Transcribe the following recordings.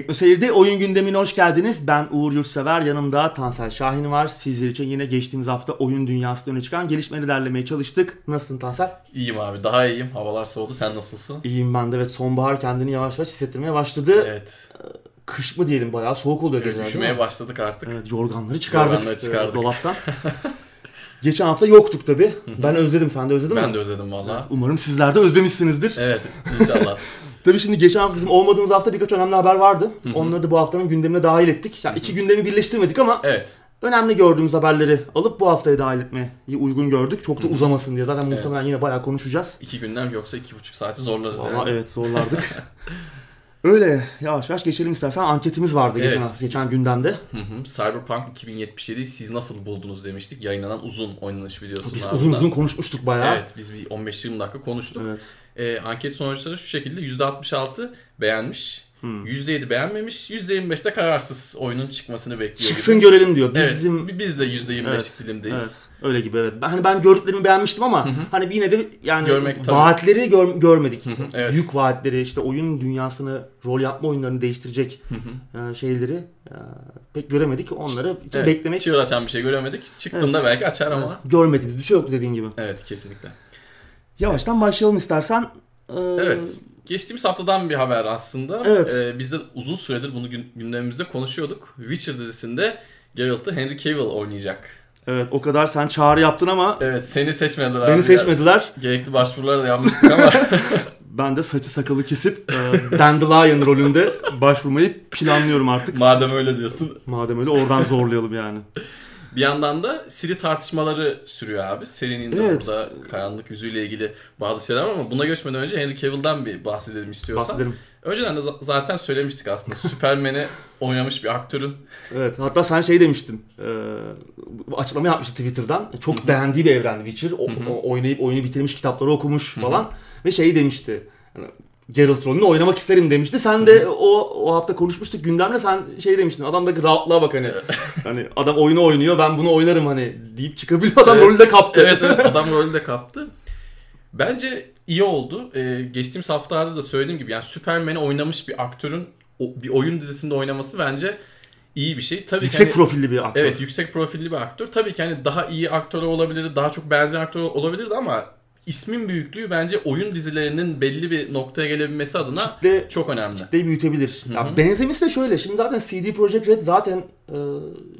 Teknoseyir'de oyun gündemine hoş geldiniz. Ben Uğur Yurtsever, yanımda Tansel Şahin var. Sizler için yine geçtiğimiz hafta oyun dünyasında öne çıkan gelişmeleri derlemeye çalıştık. Nasılsın Tansel? İyiyim abi, daha iyiyim. Havalar soğudu. Sen nasılsın? İyiyim ben de. Evet sonbahar kendini yavaş yavaş hissettirmeye başladı. Evet. Kış mı diyelim bayağı soğuk oluyor Evet, geceler. üşümeye değil mi? başladık artık. Evet, yorganları çıkardık, Yorganları çıkardık. e, dolaptan. Geçen hafta yoktuk tabi. Ben özledim. Sen de özledin mi? Ben de özledim valla. Umarım sizler de özlemişsinizdir. Evet, inşallah. Tabii şimdi geçen hafta bizim olmadığımız hafta birkaç önemli haber vardı. Onları da bu haftanın gündemine dahil ettik. Yani iki gündemi birleştirmedik ama evet. önemli gördüğümüz haberleri alıp bu haftaya dahil etmeyi uygun gördük. Çok da uzamasın diye. Zaten muhtemelen yine bayağı konuşacağız. İki günden yoksa iki buçuk saati zorlarız Valla yani. evet zorlardık. Öyle yavaş yavaş geçelim istersen. Anketimiz vardı geçen, Evet. hafta, geçen gündemde. Hı hı. Cyberpunk 2077 siz nasıl buldunuz demiştik. Yayınlanan uzun oynanış videosunun Biz ardından. uzun uzun konuşmuştuk bayağı. Evet, biz bir 15-20 dakika konuştuk. Evet. Ee, anket sonuçları şu şekilde. %66 beğenmiş. Hmm. %7 beğenmemiş. %25 de kararsız oyunun çıkmasını bekliyor. gibi. Çıksın görelim diyor. Evet, Bizim biz de %25'lik Evet, dilimdeyiz. Evet, öyle gibi evet. Hani ben gördüklerimi beğenmiştim ama hani yine de yani Görmek tabii. vaatleri gör- görmedik. evet. Büyük vaatleri işte oyun dünyasını, rol yapma oyunlarını değiştirecek e, şeyleri e, pek göremedik. Onları için Evet, beklemek Çığır açan bir şey göremedik. Çıktığında Evet. belki açar ama. evet, görmediğimiz bir şey yoktu dediğin gibi. Evet kesinlikle. Yavaştan başlayalım istersen. E, Evet. Geçtiğimiz haftadan bir haber aslında. Evet. Ee, biz de uzun süredir bunu gün- gündemimizde konuşuyorduk. Witcher dizisinde Geralt'ı Henry Cavill oynayacak. Evet o kadar sen çağrı yaptın ama Evet seni seçmediler beni seçmediler. Gerekli başvuruları da yapmıştık ama Ben de saçı sakalı kesip e, Dandelion rolünde başvurmayı planlıyorum artık. madem öyle diyorsun. Madem öyle oradan zorlayalım yani. Bir yandan da Siri tartışmaları sürüyor abi. Serinin de Evet. burada karanlık yüzüyle ilgili bazı şeyler var ama buna geçmeden önce Henry Cavill'dan bir bahsedelim istiyorsan. Bahsedelim. Önceden de za- zaten söylemiştik aslında. Superman'i oynamış bir aktörün Evet hatta sen şey demiştin. E, açıklama yapmıştı Twitter'dan. Çok beğendiği bir evren Witcher. O, o- oynayıp oyunu bitirmiş, kitapları okumuş falan. Ve şey demişti. Yani, Geralt rolünü oynamak isterim demişti. Sen de o o hafta konuşmuştuk gündemde sen şey demiştin. Adamdaki rahatlığa bak hani. hani adam oyunu oynuyor ben bunu oynarım hani deyip çıkabiliyor. Adam Evet. rolü de kaptı. evet evet adam rolü de kaptı. Bence iyi oldu. Ee, geçtiğimiz haftalarda da söylediğim gibi yani Superman'i oynamış bir aktörün bir oyun dizisinde oynaması bence iyi bir şey. Tabii ki Yüksek hani- profilli bir aktör. Evet yüksek profilli bir aktör. Tabii ki hani daha iyi aktör olabilirdi, daha çok benzer aktör olabilirdi ama ismin büyüklüğü bence oyun dizilerinin belli bir noktaya gelebilmesi adına Kitle çok önemli. kitleyi büyütebilir. Ya benzemesi de şöyle. Şimdi zaten CD Projekt Red zaten e,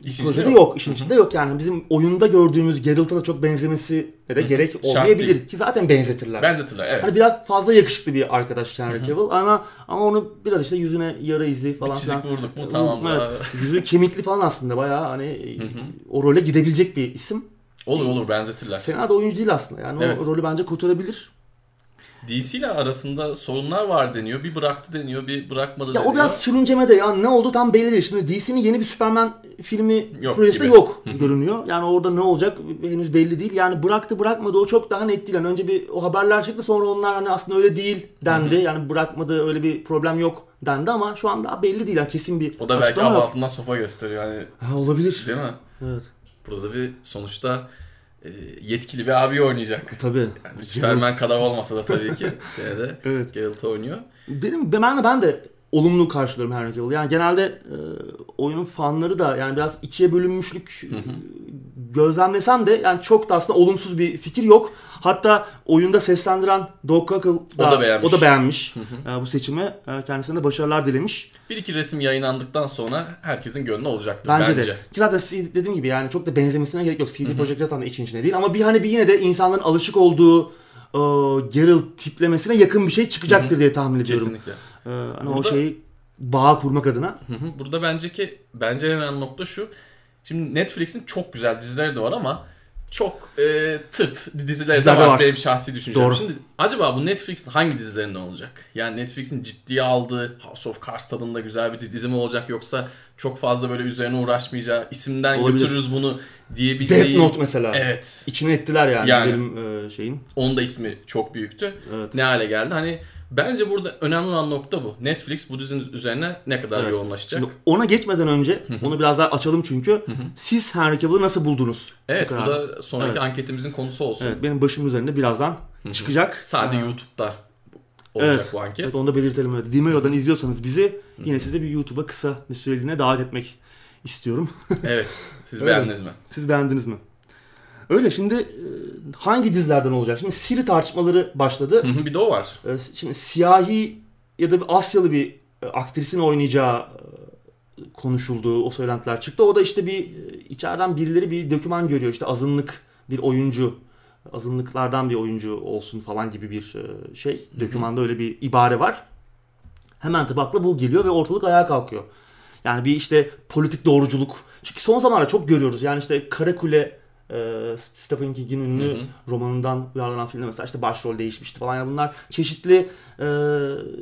İşin projede yok. yok. İşin içinde yok yani. Bizim oyunda gördüğümüz Geralt'a da çok benzemesi de gerek Şart olmayabilir ki zaten benzetirler. Benzetirler evet. Hani biraz fazla yakışıklı bir arkadaş Henry Cavill ama ama onu biraz işte yüzüne yara izi falan Bir çizik vurduk mu tamam. Evet. Yüzü kemikli falan aslında bayağı hani o role gidebilecek bir isim. Olur olur benzetirler. Fena da oyuncu değil aslında. Yani Evet. o rolü bence kurtarabilir. DC ile arasında sorunlar var deniyor. Bir bıraktı deniyor, bir bırakmadı Ya deniyor. o biraz sürünceme de ya ne oldu tam belli değil. Şimdi DC'nin yeni bir Superman filmi Yok projesi gibi. yok görünüyor. Yani orada ne olacak henüz belli değil. Yani bıraktı bırakmadı o çok daha net değil. Yani önce bir o haberler çıktı sonra onlar hani aslında öyle değil dendi. Yani bırakmadı öyle bir problem yok dendi ama şu anda belli değil. Yani kesin bir O da belki altından sopa gösteriyor. Yani Ha, olabilir. değil mi? Evet. Burada bir sonuçta e, yetkili bir abi oynayacak. Tabii. Yani Superman kadar olmasa da tabii ki. Yine de Evet. Geralt oynuyor. Benim ben de ben de olumlu karşılıyorum Henry Cavill. Yani genelde e, oyunun fanları da yani biraz ikiye bölünmüşlük e, gözlemlesem de yani çok da aslında olumsuz bir fikir yok. Hatta oyunda seslendiren Doug Cockle O da beğenmiş. o da beğenmiş e, bu seçimi. E, kendisine de başarılar dilemiş. Bir iki resim yayınlandıktan sonra herkesin gönlü olacaktır Bence, bence. de. Ki zaten CD dediğim gibi yani çok da benzemesine gerek yok. CD Projekt Red da için içine değil ama bir hani bir yine de insanların alışık olduğu e, Geralt tiplemesine yakın bir şey çıkacaktır diye tahmin ediyorum. Kesinlikle. E, hani o Burada- şeyi bağ kurmak adına. Hı hı. Burada bence ki bence en önemli nokta şu. Şimdi Netflix'in çok güzel dizileri de var ama çok e, tırt Diziler de var, var. benim şahsi düşüncem. Doğru. Şimdi acaba bu Netflix'in hangi dizilerinde olacak? Yani Netflix'in ciddiye aldığı House of Cards tadında güzel bir dizi mi olacak yoksa çok fazla böyle üzerine uğraşmayacağı isimden Olabilir. götürürüz bunu diyebileceği. Death Note mesela. Evet. İçine ettiler yani, Yani. güzelim e, şeyin. Onun da ismi çok büyüktü. Evet. Ne hale geldi? Hani bence burada önemli olan nokta bu. Netflix bu dizinin üzerine ne kadar Evet. yoğunlaşacak? Şimdi ona geçmeden önce onu biraz daha açalım çünkü siz Henry Cavill'ı nasıl buldunuz? evet bu kadar. da sonraki Evet. anketimizin konusu olsun. Evet benim başımın üzerinde birazdan çıkacak. Sadece Aa, YouTube'da olacak Evet. bu anket. Evet onu da belirtelim. Evet. Vimeo'dan izliyorsanız bizi yine size bir YouTube'a kısa bir süreliğine davet etmek istiyorum. Evet. Siz beğendiniz mi? Siz beğendiniz mi? Öyle şimdi e, hangi dizilerden olacak? Şimdi Siri tartışmaları başladı. Hı hı, bir de o var. E, Şimdi siyahi ya da bir Asyalı bir e, aktrisin oynayacağı e, konuşulduğu o söylentiler çıktı. O da işte bir içeriden birileri bir doküman görüyor. İşte azınlık bir oyuncu, azınlıklardan bir oyuncu olsun falan gibi bir şey. Dokümanda öyle bir ibare var. Hemen tabi akla bu geliyor ve ortalık ayağa kalkıyor. Yani bir işte politik doğruculuk. Çünkü son zamanlarda çok görüyoruz. Yani işte Karakule e, Stephen King'in ünlü Hı hı. romanından uyarlanan filmde mesela işte başrol değişmişti falan. Yani bunlar çeşitli e,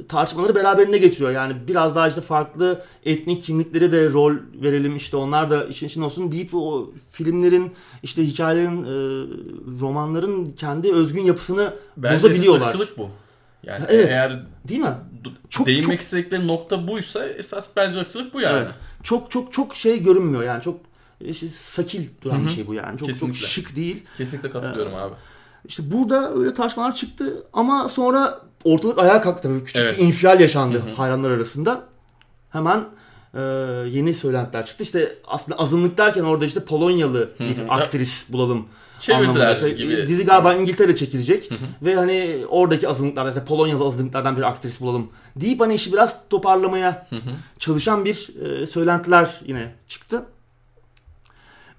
tartışmaları beraberine getiriyor. Yani biraz daha işte farklı etnik kimlikleri de rol verelim işte onlar da işin içinde olsun deyip o filmlerin işte hikayelerin e, romanların kendi özgün yapısını Bence bozabiliyorlar. ırkçılık bu. Yani Evet. eğer Değil mi? Çok- değinmek çok- istedikleri nokta buysa esas bence ırkçılık bu yani. Evet. Çok çok çok şey görünmüyor yani çok işte sakil duran Hı hı. bir şey bu yani. Çok çok Kesinlikle. şık değil. Kesinlikle katılıyorum Ee, abi. İşte burada öyle tartışmalar çıktı ama sonra ortalık ayağa kalktı. Tabii küçük Evet. bir infial yaşandı Hı hı. hayranlar arasında. Hemen e, yeni söylentiler çıktı. İşte aslında azınlık derken orada işte Polonyalı bir Hı hı. aktris bulalım. Çevirdiler. İşte gibi. Dizi galiba İngiltere çekilecek Hı hı. ve hani oradaki azınlıklardan işte Polonyalı azınlıklardan bir aktris bulalım deyip hani işi biraz toparlamaya Hı hı. çalışan bir e, söylentiler yine çıktı.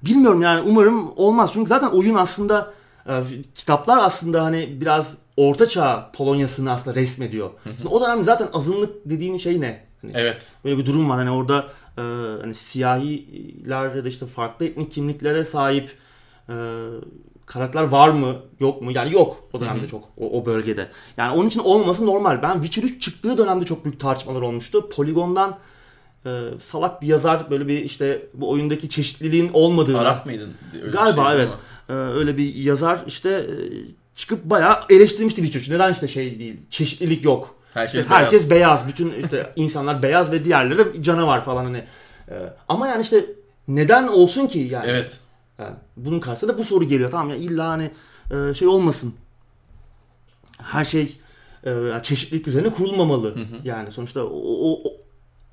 Bilmiyorum yani umarım olmaz. Çünkü zaten oyun aslında e, kitaplar aslında hani biraz orta çağ Polonya'sını aslında resmediyor. Şimdi o dönemde zaten azınlık dediğin şey ne? Hani Evet. Böyle bir durum var. Hani orada e, hani siyahiler ya da işte farklı etnik kimliklere sahip e, karakterler var mı yok mu? Yani yok o dönemde Hı hı. çok o, o bölgede. Yani onun için olmaması normal. Ben Witcher 3 çıktığı dönemde çok büyük tartışmalar olmuştu. Polygon'dan e, salak bir yazar böyle bir işte bu oyundaki çeşitliliğin olmadığını Arap mıydın? Öyle Galiba şeydi evet. Ee, öyle bir yazar işte e, çıkıp bayağı eleştirmişti Witcher 3'ü. Neden işte şey değil, çeşitlilik yok. Herkes, İşte herkes beyaz. beyaz. Bütün işte insanlar beyaz ve diğerleri canavar falan hani. Ee, ama yani işte neden olsun ki yani? Evet. Yani bunun karşısında da bu soru geliyor. Tamam ya illa hani e, şey olmasın. Her şey e, çeşitlilik üzerine kurulmamalı. hı. Yani sonuçta o, o,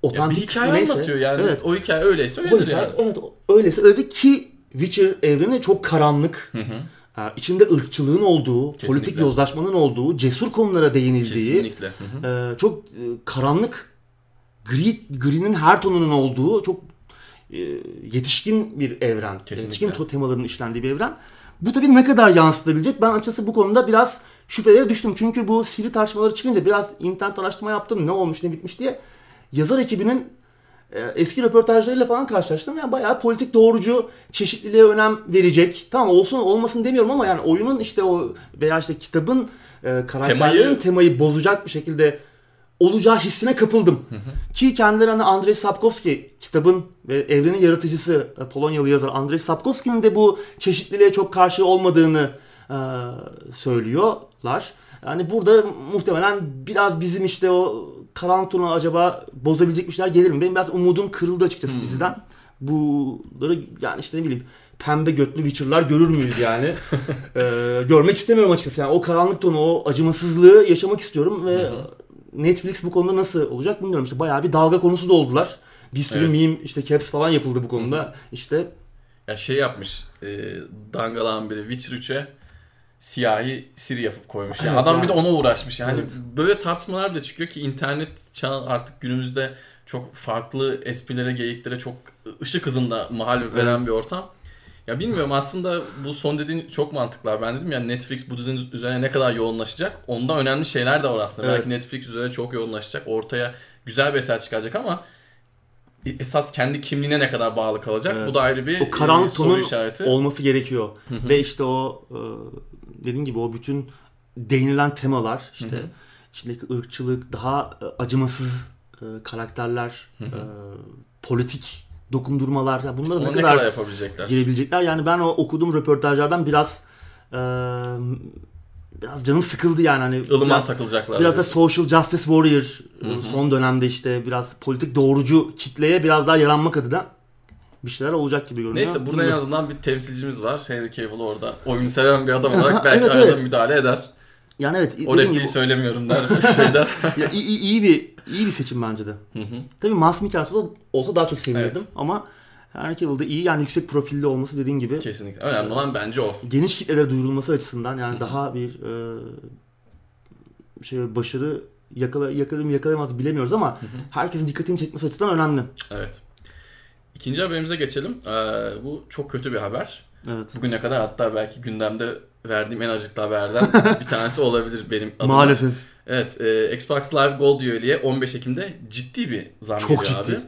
o Ya bir otantik hikaye neyse. anlatıyor yani. Evet. O hikaye öyleyse öyledir Oysa, yani. Evet öyleyse öyle ki Witcher evreni çok karanlık. Hı hı. Ee, içinde ırkçılığın olduğu, Kesinlikle. politik yozlaşmanın olduğu, cesur konulara değinildiği, Kesinlikle. Hı hı. e, çok e, karanlık, gri, gri'nin her tonunun olduğu çok e, yetişkin bir evren. Kesinlikle. Yetişkin temaların işlendiği bir evren. Bu tabii ne kadar yansıtabilecek? Ben açıkçası bu konuda biraz şüphelere düştüm. Çünkü bu siri tartışmaları çıkınca biraz internet araştırma yaptım. Ne olmuş ne bitmiş diye. Yazar ekibinin e, eski röportajlarıyla falan karşılaştım. Yani bayağı politik doğrucu, çeşitliliğe önem verecek. Tamam olsun olmasın demiyorum ama yani oyunun işte o veya işte kitabın e, karakterlerin Temayı- temayı bozacak bir şekilde olacağı hissine kapıldım. Ki kendileri hani Andrei Sapkowski kitabın ve evrenin yaratıcısı e, Polonyalı yazar Andrei Sapkowski'nin de bu çeşitliliğe çok karşı olmadığını e, söylüyorlar. Yani burada muhtemelen biraz bizim işte o karanlık tonu acaba bozabilecek bir şeyler gelir mi? Benim biraz umudum kırıldı açıkçası diziden. Bunları yani işte ne bileyim pembe götlü Witcher'lar görür müyüz yani? Ee, görmek istemiyorum açıkçası. Yani o karanlık tonu, o acımasızlığı yaşamak istiyorum ve Netflix bu konuda nasıl olacak bilmiyorum. İşte bayağı bir dalga konusu da oldular. Bir sürü Evet. meme işte caps falan yapıldı bu konuda. İşte Ya şey yapmış. E, dangalan biri Witcher 3'e siyahi Siri yapıp koymuş. Yani Evet adam yani. bir de ona uğraşmış. Yani Evet. böyle tartışmalar bile çıkıyor ki internet çağı artık günümüzde çok farklı esprilere, geyiklere çok ışık hızında mahal veren bir ortam. Ya bilmiyorum aslında bu son dediğin çok mantıklı. Ben dedim ya Netflix bu dizinin üzerine ne kadar yoğunlaşacak. Onda önemli şeyler de var aslında. Evet. Belki Netflix üzerine çok yoğunlaşacak. Ortaya güzel bir eser çıkaracak ama esas kendi kimliğine ne kadar bağlı kalacak. Evet. Bu da ayrı bir o karanlık e, soru işareti. olması gerekiyor. Ve işte o e, dediğim gibi o bütün değinilen temalar işte Hı hı. içindeki ırkçılık, daha e, acımasız e, karakterler, Hı hı. e, politik dokundurmalar ya bunları Onu ne ne kadar kadar yapabilecekler? girebilecekler. Yani ben o okuduğum röportajlardan biraz e, biraz canım sıkıldı yani hani Ilıman biraz, takılacaklar. biraz da social justice warrior Hı hı. son dönemde işte biraz politik doğrucu kitleye biraz daha yaranmak adına bir şeyler olacak gibi görünüyor. Neyse burada en azından bir temsilcimiz var. Henry Cavill orada. Oyunu seven bir adam olarak belki Evet, arada evet. müdahale eder. Yani evet O repliği söylemiyorum der şeyden. ya, iyi, iyi- iyi bir iyi bir seçim bence de. Hı hı. Tabii Mads Mikkelsen olsa, olsa daha çok sevinirdim ama Henry Cavill'da iyi yani yüksek profilli olması dediğin gibi Kesinlikle. Önemli olan bence o. geniş kitlelere duyurulması açısından yani daha bir e, şey başarı yakala yakalar mı yakalayamaz bilemiyoruz ama herkesin dikkatini çekmesi açısından önemli. Evet. İkinci haberimize geçelim. Ee, bu çok kötü bir haber. Evet. Bugüne kadar hatta belki gündemde verdiğim en acıklı haberden bir tanesi olabilir benim adıma. Maalesef. Evet, e, Xbox Live Gold üyeliğe 15 Ekim'de ciddi bir zam Çok geliyor ciddi. abi.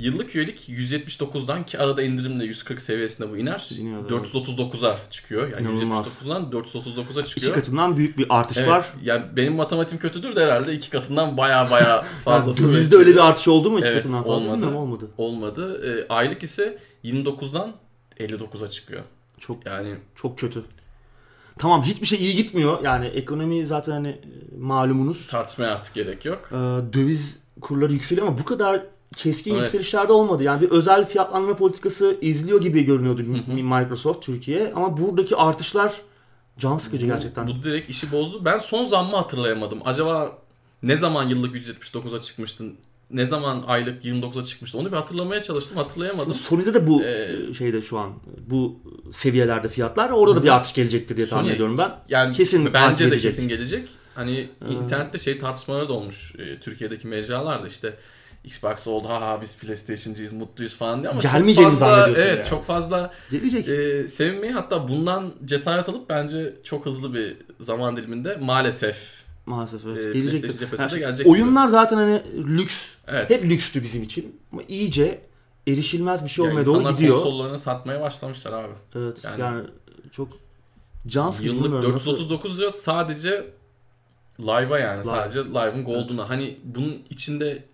Yıllık üyelik 179'dan ki arada indirimle 140 seviyesinde bu iner. İniyor, evet. 439'a çıkıyor. Yani İnanılmaz. 179'dan 439'a çıkıyor. İki katından büyük bir artış Evet, var. Yani benim matematiğim kötüdür de herhalde iki katından baya baya fazlası. Yani bekliyor. öyle bir artış oldu mu iki Evet, katından fazla? olmadı. Olmadı. olmadı. E, aylık ise 29'dan 59'a çıkıyor. Çok Yani çok kötü. Tamam hiçbir şey iyi gitmiyor. Yani ekonomi zaten hani e, malumunuz. tartışmaya artık gerek yok. Ee, döviz kurları yükseliyor ama bu kadar keskin Evet. yükselişlerde olmadı. Yani bir özel fiyatlandırma politikası izliyor gibi görünüyordu hı. Microsoft Türkiye ama buradaki artışlar can sıkıcı gerçekten. Bu direkt işi bozdu. Ben son zammı hatırlayamadım. Acaba ne zaman yıllık 179'a çıkmıştın? Ne zaman aylık 29'a çıkmıştı? Onu bir hatırlamaya çalıştım. Hatırlayamadım. Şimdi Sony'de de bu Ee, şeyde şu an bu seviyelerde fiyatlar orada da bir artış gelecektir diye tahmin Sony- ediyorum ben. Yani Kesin bence de kesin gelecek. Hani internette şey tartışmaları da olmuş. e, Türkiye'deki mecralarda işte Xbox oldu ha ha biz PlayStation'cıyız mutluyuz falan diye ama Gelmeyeceğini çok fazla zannediyorsun evet yani. çok fazla Gelecek. e, sevinmeyi hatta bundan cesaret alıp bence çok hızlı bir zaman diliminde maalesef Maalesef evet. e, cephesinde Yani gelecek. oyunlar zaten hani lüks. evet. Hep lükstü bizim için. Ama iyice erişilmez bir şey Ya olmaya doğru insanlar gidiyor. konsollarını satmaya başlamışlar abi. Evet. Yani- Yani, çok can sıkıcı Yıllık bilmiyorum nasıl- 439 lira sadece Live'a yani Live. sadece Live'ın Gold'una. Hani bunun içinde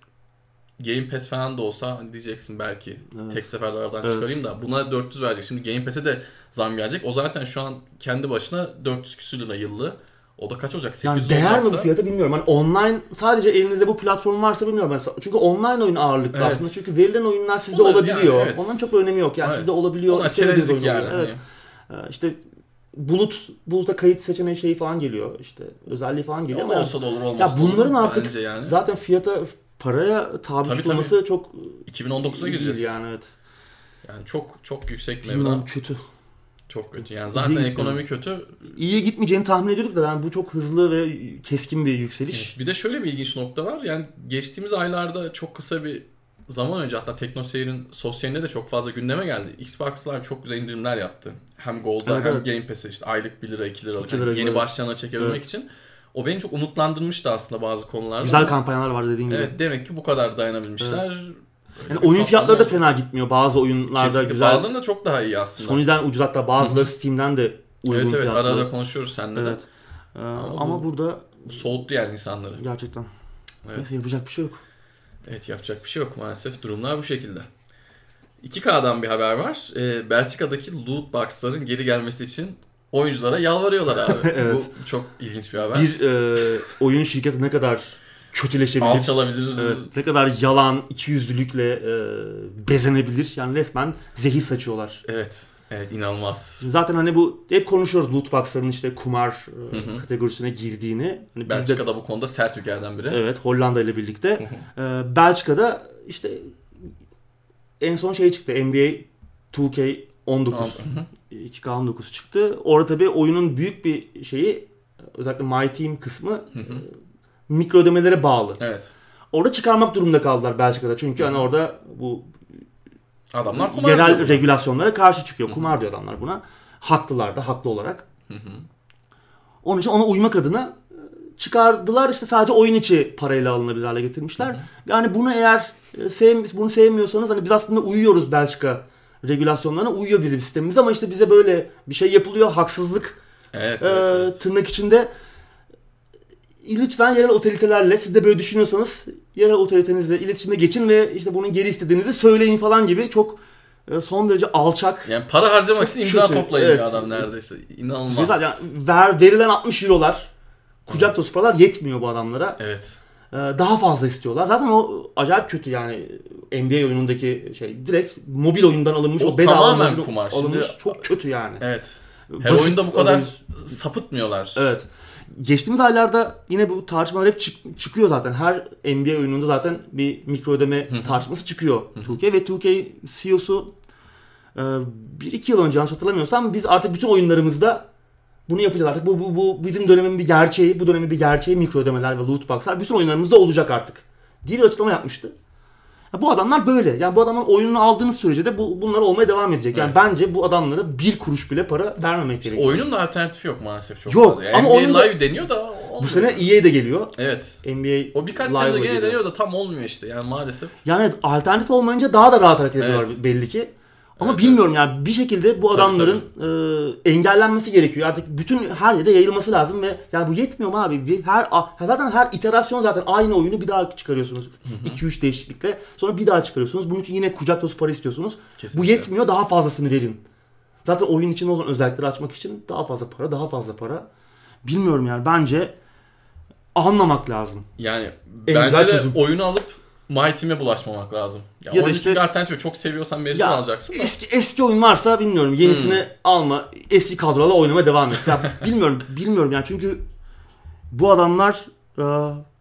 Game Pass falan da olsa hani diyeceksin belki Evet. tek seferde aradan Evet. çıkarayım da buna 400 verecek. Şimdi Game Pass'e de zam gelecek. O zaten şu an kendi başına 400 küsür lira yıllığı. O da kaç olacak? 800 Yani değer mi bu olacaksa- fiyata bilmiyorum. Hani online sadece elinizde bu platform varsa bilmiyorum ben. Çünkü online oyun ağırlıklı Evet. aslında. Çünkü verilen oyunlar sizde Onlar olabiliyor. yani, evet. Onların çok bir önemi yok. Yani Evet. sizde olabiliyor. Ona çerezlik oyun yani. oluyor. Evet. Ee, işte bulut buluta kayıt seçeneği şeyi falan geliyor. İşte özelliği falan geliyor ama olsa da olur olmasa ya da olur bunların artık yani. zaten fiyata paraya tabi Tabii, tutulması çok 2019'a iyi gireceğiz. Yani. yani evet. çok çok yüksek meblağ. Bilmiyorum kötü. Çok kötü. Yani İyi zaten gitmiyor. ekonomi kötü. İyiye gitmeyeceğini tahmin ediyorduk da yani bu çok hızlı ve keskin bir yükseliş. Evet, Bir de şöyle bir ilginç nokta var. Yani geçtiğimiz aylarda çok kısa bir zaman önce hatta Teknoseyir'in sosyalinde de çok fazla gündeme geldi. Xbox Live çok güzel indirimler yaptı. Hem Gold'da Evet, hem evet. Game Pass'e işte aylık 1 lira 2 lira, 2 lira yeni gibi. başlayanlara çekebilmek Evet. için. O beni çok umutlandırmıştı aslında bazı konularda. Güzel Ama kampanyalar var dediğin gibi. Evet demek ki bu kadar dayanabilmişler. Öyle Yani oyun fiyatları da fena gitmiyor. Bazı oyunlarda Kesinlikle. güzel. Bazılarının da çok daha iyi aslında. Sony'den ucuz hatta bazıları Steam'den de uygun evet evet fiyatlı. ara ara konuşuyoruz seninle de. Evet. Ee, Ama ama, bu- burada Bu soğuttu yani insanları. gerçekten Evet. neyse yapacak bir şey yok. Evet yapacak bir şey yok maalesef durumlar bu şekilde. 2K'dan bir haber var. Ee, Belçika'daki loot box'ların geri gelmesi için oyunculara yalvarıyorlar abi. Evet. Bu çok ilginç bir haber. Bir e, oyun şirketi ne kadar kötüleşebilir, Alçalabilir. evet, ne kadar yalan, ikiyüzlülükle e, bezenebilir. Yani resmen zehir saçıyorlar. Evet. Evet inanılmaz. Zaten hani bu hep konuşuyoruz loot box'ların işte kumar e, Hı hı. kategorisine girdiğini. Hani de Belçika'da bu konuda sert ülkelerden biri. Evet Hollanda ile birlikte. Ee, Belçika'da işte en son şey çıktı NBA 2K19 Tamam. Hı hı. 2K19 çıktı. Orada tabii oyunun büyük bir şeyi özellikle My Team kısmı Hı hı. e, mikro ödemelere bağlı. Evet. Orada çıkarmak durumunda kaldılar Belçika'da. Çünkü hani orada bu Adamlar kumar yerel diyor. regülasyonlara karşı çıkıyor. Kumar diyor adamlar buna. Haklılar da haklı olarak. Hı hı. Onun için ona uymak adına e, çıkardılar işte sadece oyun içi parayla alınabilir hale getirmişler. Yani bunu eğer e, sev, bunu sevmiyorsanız hani biz aslında uyuyoruz Belçika regülasyonlarına uyuyor bizim sistemimiz ama işte bize böyle bir şey yapılıyor haksızlık Evet, e, evet, evet. tırnak içinde lütfen yerel otoritelerle siz de böyle düşünüyorsanız yerel otoritenizle iletişime geçin ve işte bunun geri istediğinizi söyleyin falan gibi çok son derece alçak Yani para harcamak için imza kötü. toplayın Evet. adam neredeyse. İnanılmaz. Yani ver, verilen 60 eurolar kucak dolusu paralar yetmiyor bu adamlara. Evet. Ee, daha fazla istiyorlar. Zaten o acayip kötü yani NBA oyunundaki şey direkt mobil oyundan alınmış o, O bedava tamamen mobil kumar. Şimdi- alınmış çok kötü yani. Evet. Her Basit oyunda bu kadar arayüz. sapıtmıyorlar. Evet. geçtiğimiz aylarda yine bu tartışmalar hep çık- çıkıyor zaten. Her NBA oyununda zaten bir mikro ödeme tartışması çıkıyor 2K ve 2K CEO'su e, bir iki yıl önce yanlış hatırlamıyorsam biz artık bütün oyunlarımızda bunu yapacağız artık. Bu, bu, bu bizim dönemin bir gerçeği, bu dönemin bir gerçeği mikro ödemeler ve loot box'lar bütün oyunlarımızda olacak artık diye bir açıklama yapmıştı. Ya bu adamlar böyle. Yani bu adamın oyununu aldığınız sürece de bu, bunlar olmaya devam edecek. Yani Evet. bence bu adamlara bir kuruş bile para vermemek İşte gerekiyor. oyunun da alternatifi yok maalesef çok Yok, fazla. Yani ama NBA oyunda- Live deniyor da olmuyor. Bu sene EA de geliyor. Evet. NBA O birkaç Live'a senede gene deniyor da tam olmuyor işte yani maalesef. Yani alternatif olmayınca daha da rahat hareket ediyorlar Evet. belli ki. Ama Evet, bilmiyorum yani bir şekilde bu Tabii, adamların e, engellenmesi gerekiyor. Artık bütün her yere yayılması lazım ve yani bu yetmiyor mu abi? Her zaten her iterasyon zaten aynı oyunu bir daha çıkarıyorsunuz. 2-3 değişiklikle. Sonra bir daha çıkarıyorsunuz. Bunun için yine kucak dolusu para istiyorsunuz. Kesinlikle. Bu yetmiyor. Daha fazlasını verin. Zaten oyun için olan özellikleri açmak için daha fazla para, daha fazla para. Bilmiyorum yani bence almamak lazım. Yani En bence de çözüm. oyunu alıp My Team'e bulaşmamak lazım. Ya, Ya da işte- çünkü alternatif çok seviyorsan mecbur Ya alacaksın da. eski eski oyun varsa bilmiyorum yenisini Hmm. alma. Eski kadrolarla oynamaya devam et. Ya bilmiyorum bilmiyorum yani çünkü bu adamlar e,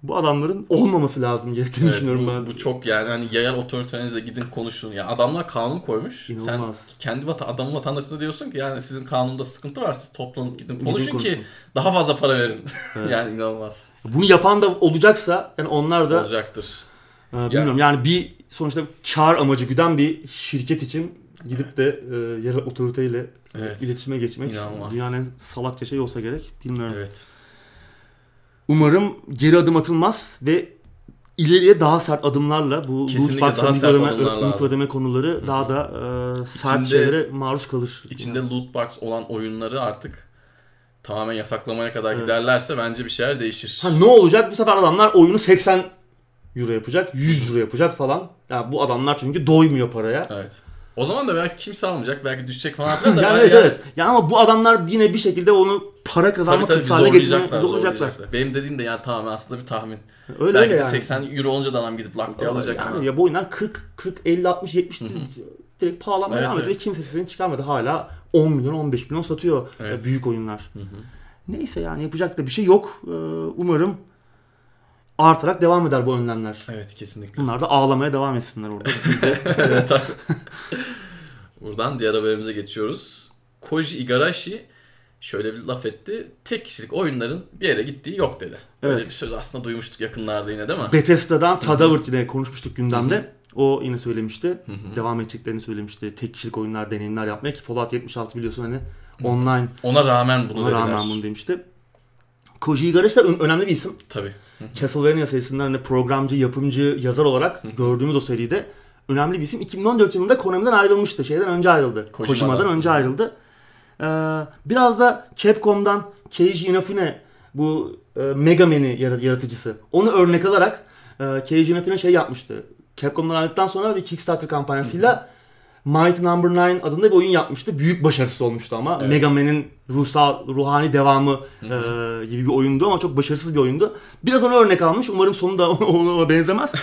bu adamların olmaması lazım gerektiğini Evet, düşünüyorum bu, ben. bu çok yani hani yerel otoriterinize gidin konuşun. Ya adamlar kanun koymuş. İnanılmaz. Sen kendi vata adamın vatandaşına diyorsun ki yani sizin kanunda sıkıntı var. Siz toplanıp gidin Gidin konuşun konuşun. ki daha fazla para verin. Evet. yani inanılmaz. Bunu yapan da olacaksa yani onlar da Olacaktır. e, bilmiyorum yani bir sonuçta kar amacı güden bir şirket için gidip de e, yerel otoriteyle Evet. iletişime geçmek İnanılmaz. dünyanın en salakça şey olsa gerek. Bilmiyorum. Evet. Umarım geri adım atılmaz ve ileriye daha sert adımlarla bu loot box ödeme, konuları daha da e, sert İçinde- şeylere maruz kalır. İçinde loot box olan oyunları artık tamamen yasaklamaya kadar Evet. giderlerse bence bir şeyler değişir. Ha ne olacak? Bu sefer adamlar oyunu 80 euro yapacak, 100 euro yapacak falan. Ya bu adamlar çünkü doymuyor paraya. Evet. O zaman da belki kimse almayacak, belki düşecek falan da yani ben evet yani- evet. Ya ama bu adamlar yine bir şekilde onu para Tabii kazanma tabii kapısı haline zorlayacaklar. Benim dediğim de yani tamamen aslında bir tahmin. Öyle belki öyle de yani. 80 euro olunca da adam gidip lak diye alacak yani ama. ya bu oyunlar 40 40 50 60 70 direkt pahalanmaya Evet, devam ediyor. evet. ve Kimse sesini çıkarmadı. Hala 10 milyon 15 milyon satıyor Evet. büyük oyunlar. Hı hı. Neyse yani yapacak da bir şey yok. Ee, Umarım artarak devam eder bu önlemler. Evet kesinlikle. Bunlar da ağlamaya devam etsinler orada. evet abi. Buradan diğer haberimize geçiyoruz. Koji Igarashi şöyle bir laf etti. Tek kişilik oyunların bir yere gittiği yok dedi. Böyle Evet. bir söz aslında duymuştuk yakınlarda yine değil mi? Bethesda'dan Tadavert ile konuşmuştuk gündemde. O yine söylemişti. Devam edeceklerini söylemişti. Tek kişilik oyunlar, deneyimler yapmaya ki Fallout 76 biliyorsun hani online Ona rağmen bunu ona dediler. rağmen bunu demişti. Koji Igarashi ön- önemli bir isim. Tabii. Castlevania serisinden hani programcı, yapımcı, yazar olarak gördüğümüz o seride önemli bir isim. 2014 yılında Konami'den ayrılmıştı. Şeyden önce ayrıldı. Kojima'dan. Kojima'dan önce ayrıldı. Ee, biraz da Capcom'dan Keiji Inafune bu e, Mega Man'i yara- yaratıcısı. Onu örnek alarak e, Keiji Inafune şey yapmıştı. Capcom'dan ayrıldıktan sonra bir Kickstarter kampanyasıyla Mighty Number 9 adında bir oyun yapmıştı. Büyük başarısı olmuştu ama. Evet. Mega Man'in ruhsal, ruhani devamı e, gibi bir oyundu ama çok başarısız bir oyundu. Biraz ona örnek almış. Umarım sonu da ona, benzemez.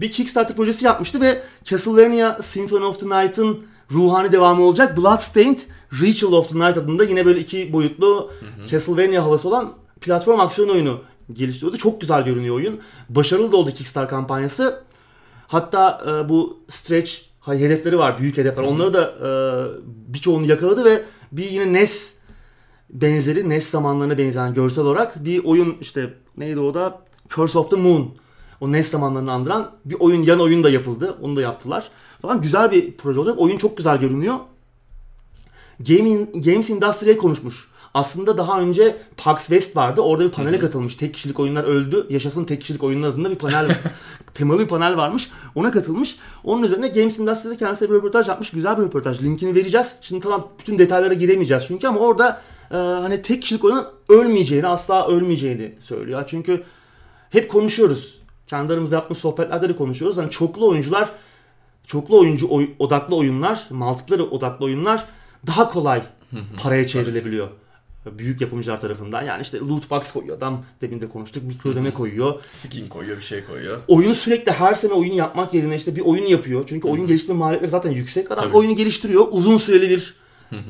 bir Kickstarter projesi yapmıştı ve Castlevania Symphony of the Night'ın ruhani devamı olacak. Bloodstained Ritual of the Night adında yine böyle iki boyutlu Castlevania havası olan platform aksiyon oyunu geliştiriyordu. Çok güzel görünüyor oyun. Başarılı da oldu Kickstarter kampanyası. Hatta e, bu stretch hedefleri var, büyük hedefler. Onları da e, birçoğunu yakaladı ve bir yine NES benzeri, NES zamanlarına benzeyen görsel olarak bir oyun işte neydi o da? Curse of the Moon. O NES zamanlarını andıran bir oyun, yan oyun da yapıldı. Onu da yaptılar. Falan güzel bir proje olacak. Oyun çok güzel görünüyor. Gaming, Games Industry'e konuşmuş. Aslında daha önce PAX West vardı. Orada bir panele katılmış. Tek kişilik oyunlar öldü. Yaşasın tek kişilik oyunlar adında bir panel temalı bir panel varmış. Ona katılmış. Onun üzerine Games Industry'de kendisi bir röportaj yapmış. Güzel bir röportaj. Linkini vereceğiz. Şimdi tamam bütün detaylara giremeyeceğiz çünkü ama orada e, hani tek kişilik oyunun ölmeyeceğini, asla ölmeyeceğini söylüyor. Çünkü hep konuşuyoruz. Kendi aramızda yaptığımız sohbetlerde de konuşuyoruz. Hani çoklu oyuncular, çoklu oyuncu oy- odaklı oyunlar, multiplayer odaklı oyunlar daha kolay paraya çevrilebiliyor. Büyük yapımcılar tarafından. Yani işte loot box koyuyor adam. Demin de konuştuk. Mikro ödeme koyuyor. Skin koyuyor bir şey koyuyor. Oyunu sürekli her sene oyun yapmak yerine işte bir oyun yapıyor. Çünkü oyun geliştirme maliyetleri zaten yüksek. Adam Tabii. oyunu geliştiriyor. Uzun süreli bir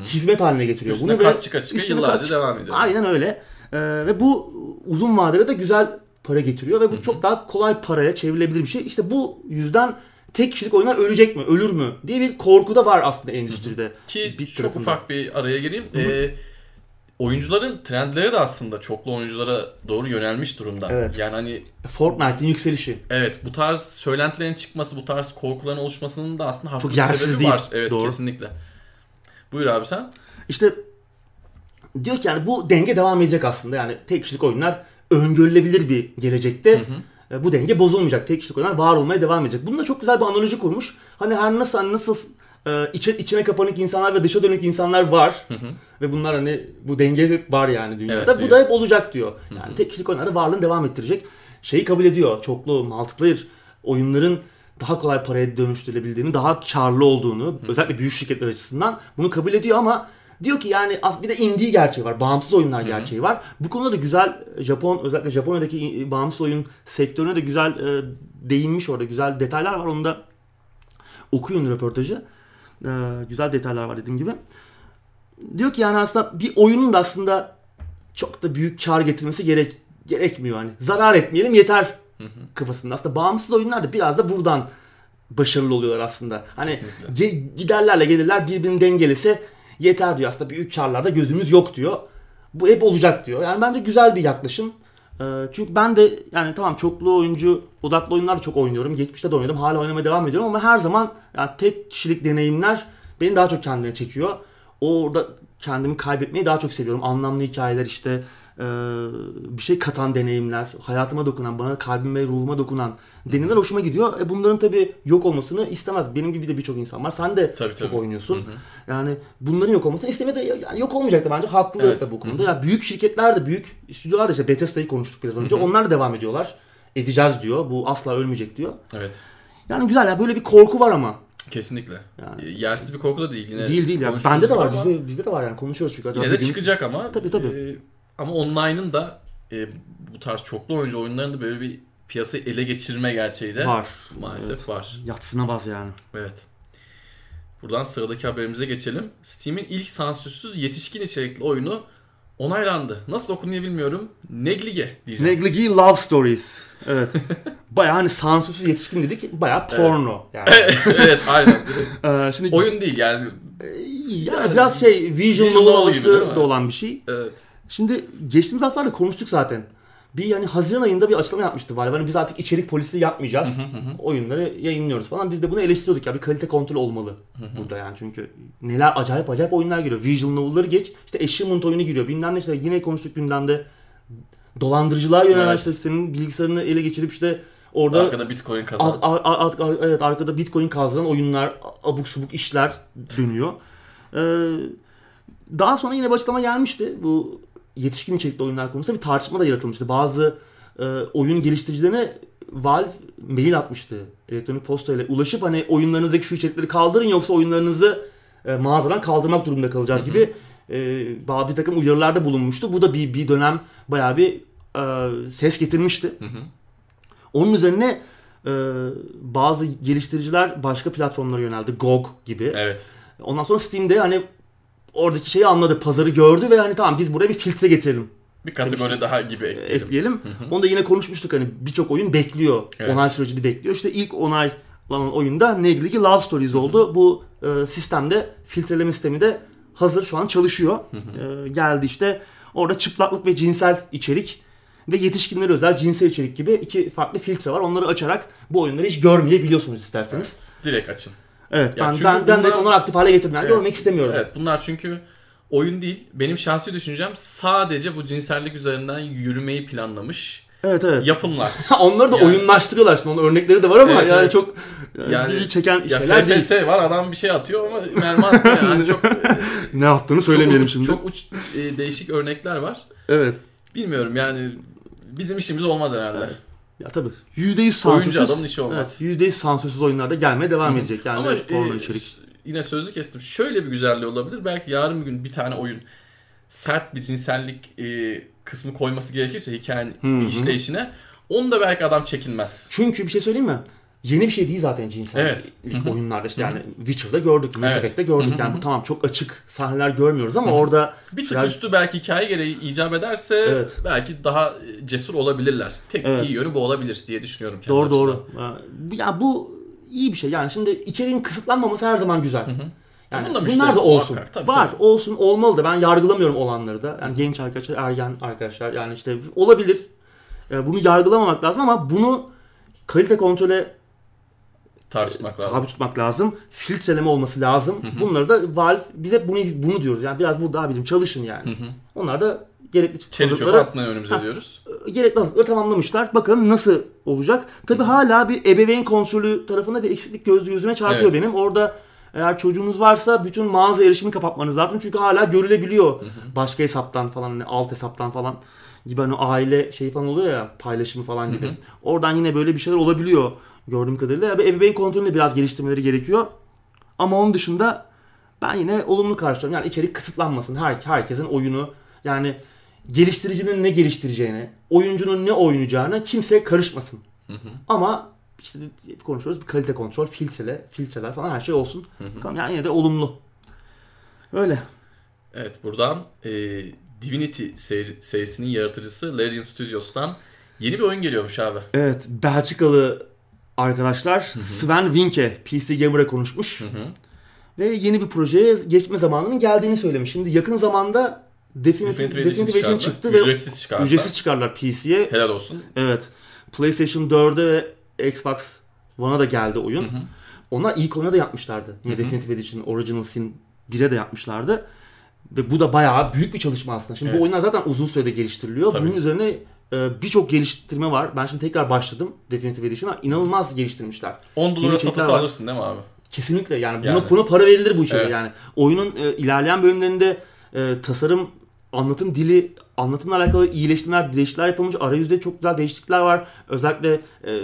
hizmet haline getiriyor. Üstüne Bunu kat çıka çıka yıllarca kat devam ediyor. Aynen öyle. Ee, ve bu uzun vadede de güzel para getiriyor ve bu çok daha kolay paraya çevrilebilir bir şey. İşte bu yüzden tek kişilik oyunlar ölecek mi, ölür mü diye bir korku da var aslında endüstride. Ki Bir çok tarafında. ufak bir araya gireyim. Ee, oyuncuların trendleri de aslında çoklu oyunculara doğru yönelmiş durumda. Evet. Yani hani Fortnite'in yükselişi. evet bu tarz söylentilerin çıkması, bu tarz korkuların oluşmasının da aslında haklı Çok bir yersiz sebebi değil. var. Evet Doğru. kesinlikle. Buyur abi sen. İşte diyor ki yani bu denge devam edecek aslında. Yani tek kişilik oyunlar öngörülebilir bir gelecekte. e, Bu denge bozulmayacak. Tek kişilik oyunlar var olmaya devam edecek. Bununla çok güzel bir analoji kurmuş. Hani her nasıl hani nasıl e, içe, içine kapanık insanlar ve dışa dönük insanlar var. Ve bunlar hani bu denge var yani dünyada. Evet, bu diyor. da hep olacak diyor. Yani tek kişilik oyunlarda varlığını devam ettirecek. Şeyi kabul ediyor. Çoklu multiplayer oyunların daha kolay paraya dönüştürülebildiğini, daha karlı olduğunu, özellikle büyük şirketler açısından bunu kabul ediyor ama diyor ki yani bir de indie gerçeği var, bağımsız oyunlar gerçeği var. Bu konuda da güzel Japon özellikle Japonya'daki bağımsız oyun sektörüne de güzel e, değinmiş orada güzel detaylar var. Onu da okuyun röportajı. E, güzel detaylar var dediğim gibi. Diyor ki yani aslında bir oyunun da aslında çok da büyük kar getirmesi gerek gerekmiyor hani. Zarar etmeyelim yeter kafasında. Aslında bağımsız oyunlar da biraz da buradan başarılı oluyorlar aslında. Hani Kesinlikle. ge- giderlerle gelirler birbirini dengelese yeter diyor. Aslında büyük karlarda gözümüz yok diyor. Bu hep olacak diyor. Yani bence güzel bir yaklaşım. Ee, çünkü ben de yani tamam çoklu oyuncu odaklı oyunlar çok oynuyorum. Geçmişte de oynadım. Hala oynamaya devam ediyorum ama her zaman yani tek kişilik deneyimler beni daha çok kendine çekiyor. Orada kendimi kaybetmeyi daha çok seviyorum. Anlamlı hikayeler işte e, bir şey katan deneyimler, hayatıma dokunan, bana kalbime, ruhuma dokunan deneyimler hoşuma gidiyor. E bunların tabii yok olmasını istemez. Benim gibi de birçok insan var. Sen de Tabii, çok tabii. oynuyorsun. Yani bunların yok olmasını istemez. Yani yok olmayacaktı bence. Haklı Evet. da bu konuda. Ya büyük şirketler de büyük stüdyolar da işte Bethesda'yı konuştuk biraz önce. Onlar da devam ediyorlar. Edeceğiz diyor. Bu asla ölmeyecek diyor. Evet. Yani güzel ya böyle bir korku var ama. Kesinlikle. Yani. E, Yersiz bir korku da değil. Yine değil değil ya. konuştuğumuz Bende de var. ama Bizde, bizde de var yani. Konuşuyoruz çünkü. Acaba Yine de gün- çıkacak ama. Tabii, tabii. e, ama online'ın da e, bu tarz çoklu oyuncu oyunlarının da böyle bir piyasayı ele geçirme gerçeği de var. maalesef var. Yatsınamaz yani. Evet. Buradan sıradaki haberimize geçelim. Steam'in ilk sansürsüz yetişkin içerikli oyunu onaylandı. Nasıl okunuyor bilmiyorum. Neglige diyeceğim. Negligi Love Stories. Evet. Bayağı hani sansürsüz yetişkin dedik. Bayağı porno yani. evet aynen. Ee, şimdi Oyun değil yani. yani biraz şey visual Visual mi? da olan bir şey. Evet. Şimdi geçtiğimiz haftalarda konuştuk zaten. Bir yani Haziran ayında bir açıklama yapmıştı Valve. Hani biz artık içerik polisi yapmayacağız. Oyunları yayınlıyoruz falan. Biz de bunu eleştiriyorduk ya. Bir kalite kontrol olmalı burada yani. Çünkü neler acayip acayip oyunlar geliyor. Visual novel'ları geç. İşte Achievement oyunu giriyor. Bilmem ne işte yine konuştuk gündemde. Dolandırıcılığa yönelen Evet. işte senin bilgisayarını ele geçirip işte orada Arkada bitcoin kazan. Ar- ar- ar- evet arkada bitcoin kazdıran oyunlar, abuk subuk işler dönüyor. Ee, daha sonra yine bir açıklama gelmişti. Bu yetişkin içerikli oyunlar konusunda bir tartışma da yaratılmıştı. Bazı e, oyun geliştiricilerine Valve mail atmıştı. Elektronik posta ile ulaşıp hani oyunlarınızdaki şu içerikleri kaldırın yoksa oyunlarınızı e, mağazadan kaldırmak durumunda kalacağız gibi e, bazı bir takım uyarılarda bulunmuştu. Bu da bir, bir dönem bayağı bir e, ses getirmişti. Onun üzerine e, bazı geliştiriciler başka platformlara yöneldi. GOG gibi. Evet. Ondan sonra Steam'de hani oradaki şeyi anladı, pazarı gördü ve hani tamam biz buraya bir filtre getirelim, Bir kategori daha gibi ekleyelim. ekleyelim. Onu da yine konuşmuştuk hani birçok oyun bekliyor. Evet. Onay sürecini bekliyor. İşte ilk onaylanan oyunda Negligi Love Stories oldu. Bu e, sistemde filtreleme sistemi de hazır şu an çalışıyor. E, geldi işte orada çıplaklık ve cinsel içerik ve yetişkinlere özel cinsel içerik gibi iki farklı filtre var. Onları açarak bu oyunları hiç görmeyebiliyorsunuz isterseniz. Evet. Direkt açın. Evet, Ya ben çünkü ben, ben de bunlar- onları aktif hale getirdim. Yani Evet. görmek istemiyorum. Evet bunlar çünkü oyun değil. Benim şahsi düşüncem sadece bu cinsellik üzerinden yürümeyi planlamış Evet evet. yapımlar. Onları da Yani- oyunlaştırıyorlar şimdi. Onun örnekleri de var ama Evet, yani evet. çok yani Yani- bizi çeken ya şeyler değil. FPS var adam bir şey atıyor ama mermi atmıyor. Yani çok, Ne yaptığını söylemeyelim çok, şimdi. Çok uç e, değişik örnekler var. Evet. Bilmiyorum yani bizim işimiz olmaz herhalde. Ya tabii. %100 sansürsüz. Oyuncu adamın işi olmaz. Evet, %100 sansürsüz oyunlarda gelmeye devam edecek. Yani Ama porno e, içerik. yine sözlü kestim. Şöyle bir güzelliği olabilir. Belki yarın bir gün bir tane oyun sert bir cinsellik e, kısmı koyması gerekirse hikayenin Hı hı. işleyişine onu da belki adam çekinmez. Çünkü bir şey söyleyeyim mi? Yeni bir şey değil zaten cinsel Evet. ilk oyunlarda işte yani Witcher'da gördük, Mass Evet. Effect'te gördük yani bu tamam çok açık sahneler görmüyoruz ama orada Bir tık Biraz- üstü belki hikaye gereği icap ederse Evet. belki daha e, cesur olabilirler. Tek Evet. iyi yönü bu olabilir diye düşünüyorum. kendi doğru açımdan. doğru. Bu- Ya bu iyi bir şey yani şimdi içeriğin kısıtlanmaması her zaman güzel. Hı. Yani Bunun da bunlar da olsun. muhakkak, tabii, Var, tabii. olsun, olmalı da ben yargılamıyorum olanları da. Yani genç arkadaşlar, ergen arkadaşlar yani işte olabilir. Ee, Bunu yargılamamak lazım ama bunu kalite kontrole Tabi tutmak lazım. tabi tutmak lazım. Filtreleme olması lazım. Bunları da Valve bize bunu bunu diyoruz. Yani biraz burada abicim çalışın yani. Hı hı. Onlar da gerekli Çeli hazırlıkları atmayı önümüze Ha. diyoruz. gerekli hazırlıkları tamamlamışlar. Bakalım nasıl olacak. Tabi hala bir ebeveyn kontrolü tarafında bir eksiklik gözü yüzüme çarpıyor Evet. benim. Orada eğer çocuğunuz varsa bütün mağaza erişimi kapatmanız lazım. Çünkü hala görülebiliyor. Başka hesaptan falan hani alt hesaptan falan gibi hani aile şey falan oluyor ya paylaşımı falan gibi. Oradan yine böyle bir şeyler olabiliyor gördüğüm kadarıyla. Yani ebeveyn kontrolünü biraz geliştirmeleri gerekiyor. Ama onun dışında ben yine olumlu karşılıyorum. Yani içerik kısıtlanmasın. Her, herkesin oyunu yani geliştiricinin ne geliştireceğine, oyuncunun ne oynayacağına kimse karışmasın. Ama işte konuşuyoruz bir kalite kontrol, filtrele, filtreler falan her şey olsun. Bakalım yani yine de olumlu. Öyle. Evet buradan e, Divinity seri- serisinin yaratıcısı Larian Studios'tan yeni bir oyun geliyormuş abi. Evet, Belçikalı arkadaşlar Sven Winke PC Gamer'a konuşmuş. Hı hı. Ve yeni bir projeye geçme zamanının geldiğini söylemiş. Şimdi yakın zamanda Definitive, Definitive Definitive, Edition çıktı ve Ücretsiz çıkardı. ücretsiz çıkarlar PC'ye. Helal olsun. Evet. PlayStation 4'e ve Xbox One'a da geldi oyun. Hı hı. Onlar ilk oyuna da yapmışlardı. Yine. Definitive Edition Original Sin 1'e de yapmışlardı. Ve bu da bayağı büyük bir çalışma aslında. Şimdi Evet. bu oyunlar zaten uzun sürede geliştiriliyor. Tabii. Bunun üzerine e, birçok geliştirme var. Ben şimdi tekrar başladım Definitive Edition'a. İnanılmaz geliştirmişler. 10 dolara var. alırsın değil mi abi? Kesinlikle yani Yani. buna para verilir bu içeriye Evet. yani. Oyunun e, ilerleyen bölümlerinde e, tasarım, anlatım dili, anlatımla alakalı iyileştirmeler, değişiklikler yapılmış. Arayüzde çok güzel değişiklikler var. Özellikle e,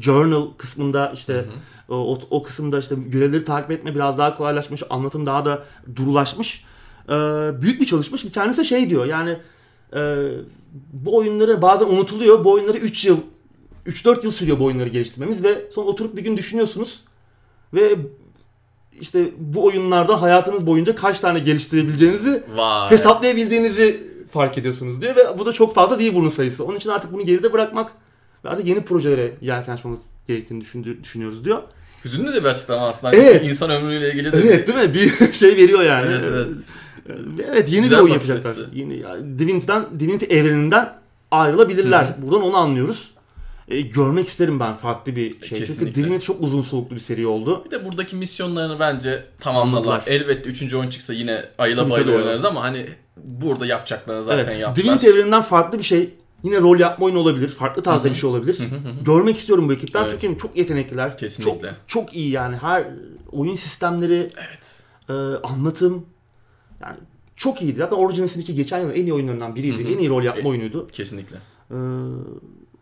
journal kısmında işte o, o, o kısımda işte görevleri takip etme biraz daha kolaylaşmış. Anlatım daha da durulaşmış. E, büyük bir çalışma. Şimdi kendisi şey diyor yani e, bu oyunları bazen unutuluyor. Bu oyunları 3 yıl 3-4 yıl sürüyor bu oyunları geliştirmemiz ve sonra oturup bir gün düşünüyorsunuz ve işte bu oyunlarda hayatınız boyunca kaç tane geliştirebileceğinizi Vay. hesaplayabildiğinizi fark ediyorsunuz diyor ve bu da çok fazla değil bunun sayısı. Onun için artık bunu geride bırakmak ve artık yeni projelere yelken açmamız gerektiğini düşündü, düşünüyoruz diyor. Hüzünlü de bir açıklama aslında. Evet. İnsan ömrüyle ilgili de. Evet değil mi? Bir şey veriyor yani. Evet evet. Ve Evet yeni Güzel bir oyun yapacaklar. Yeni yani Divinity'den Divinity evreninden ayrılabilirler. Hı Buradan onu anlıyoruz. E, görmek isterim ben farklı bir şey. Kesinlikle. Çünkü Divinity çok uzun soluklu bir seri oldu. Bir de buradaki misyonlarını bence tamamladılar. Elbette 3. oyun çıksa yine ayıla bayıla oynarız ama hani burada yapacaklarını zaten evet. yaptılar. Divinity evreninden farklı bir şey. Yine rol yapma oyunu olabilir. Farklı tarzda Hı hı. bir şey olabilir. Hı hı hı. Görmek istiyorum bu ekipten Evet. çünkü çok yetenekliler. Kesinlikle. Çok, çok iyi yani. Her oyun sistemleri, Evet. e, anlatım yani çok iyiydi. Zaten Origin Sin 2 geçen yıl en iyi oyunlarından biriydi. Hı hı. En iyi rol yapma E- oyunuydu. Kesinlikle. Ee,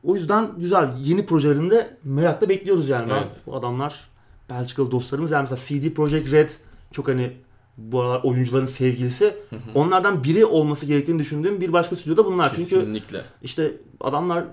o yüzden güzel. Yeni projelerinde merakla bekliyoruz yani. Evet. Bu adamlar Belçikalı dostlarımız. Yani mesela CD Projekt Red çok hani bu aralar oyuncuların sevgilisi. Onlardan biri olması gerektiğini düşündüğüm bir başka stüdyo da bunlar. Çünkü Kesinlikle. işte adamlar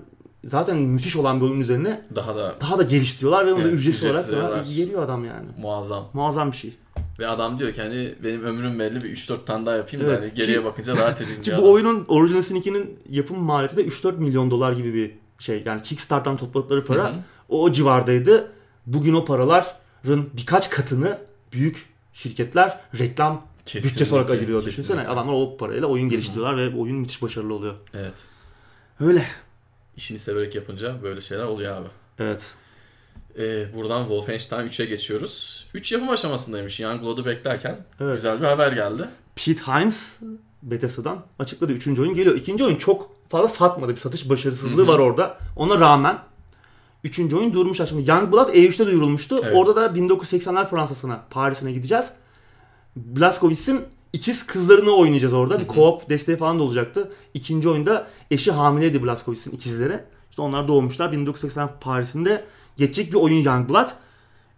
zaten müthiş olan bir oyun üzerine Daha da daha da geliştiriyorlar ve onu Evet, ücretsiz ücretsiz olarak. geliyor adam yani. muazzam. Muazzam bir şey. Ve adam diyor ki hani benim ömrüm belli bir 3-4 tane daha yapayım Evet. da hani geriye Ki- bakınca rahat edeyim diyor bu oyunun Original Sin 2'nin yapım maliyeti de 3-4 milyon dolar gibi bir şey. Yani Kickstarter'dan topladıkları para hı. o civardaydı. Bugün o paraların birkaç katını büyük şirketler reklam bütçesi olarak Kesinlikle, ayırıyor. Düşünsene kesinlikle. adamlar o parayla oyun geliştiriyorlar ve bu oyun müthiş başarılı oluyor. Evet. Öyle. İşini severek yapınca böyle şeyler oluyor abi. Evet. Ee, buradan Wolfenstein 3'e geçiyoruz. 3 yapım aşamasındaymış Youngblood'u beklerken. Evet. Güzel bir haber geldi. Pete Hines Bethesda'dan açıkladı. Üçüncü oyun geliyor. İkinci oyun çok fazla satmadı. Bir satış başarısızlığı Hı hı. var orada. Ona rağmen üçüncü oyun durmuş. Şimdi Youngblood E3'te duyurulmuştu. Evet. Orada da 1980'ler Fransa'sına, Paris'ine gideceğiz. Blazkowicz'in ikiz kızlarını oynayacağız orada. Bir co-op desteği falan da olacaktı. İkinci oyunda eşi hamileydi Blazkowicz'in ikizleri. İşte onlar doğmuşlar. 1980 Paris'inde geçecek bir oyun Youngblood.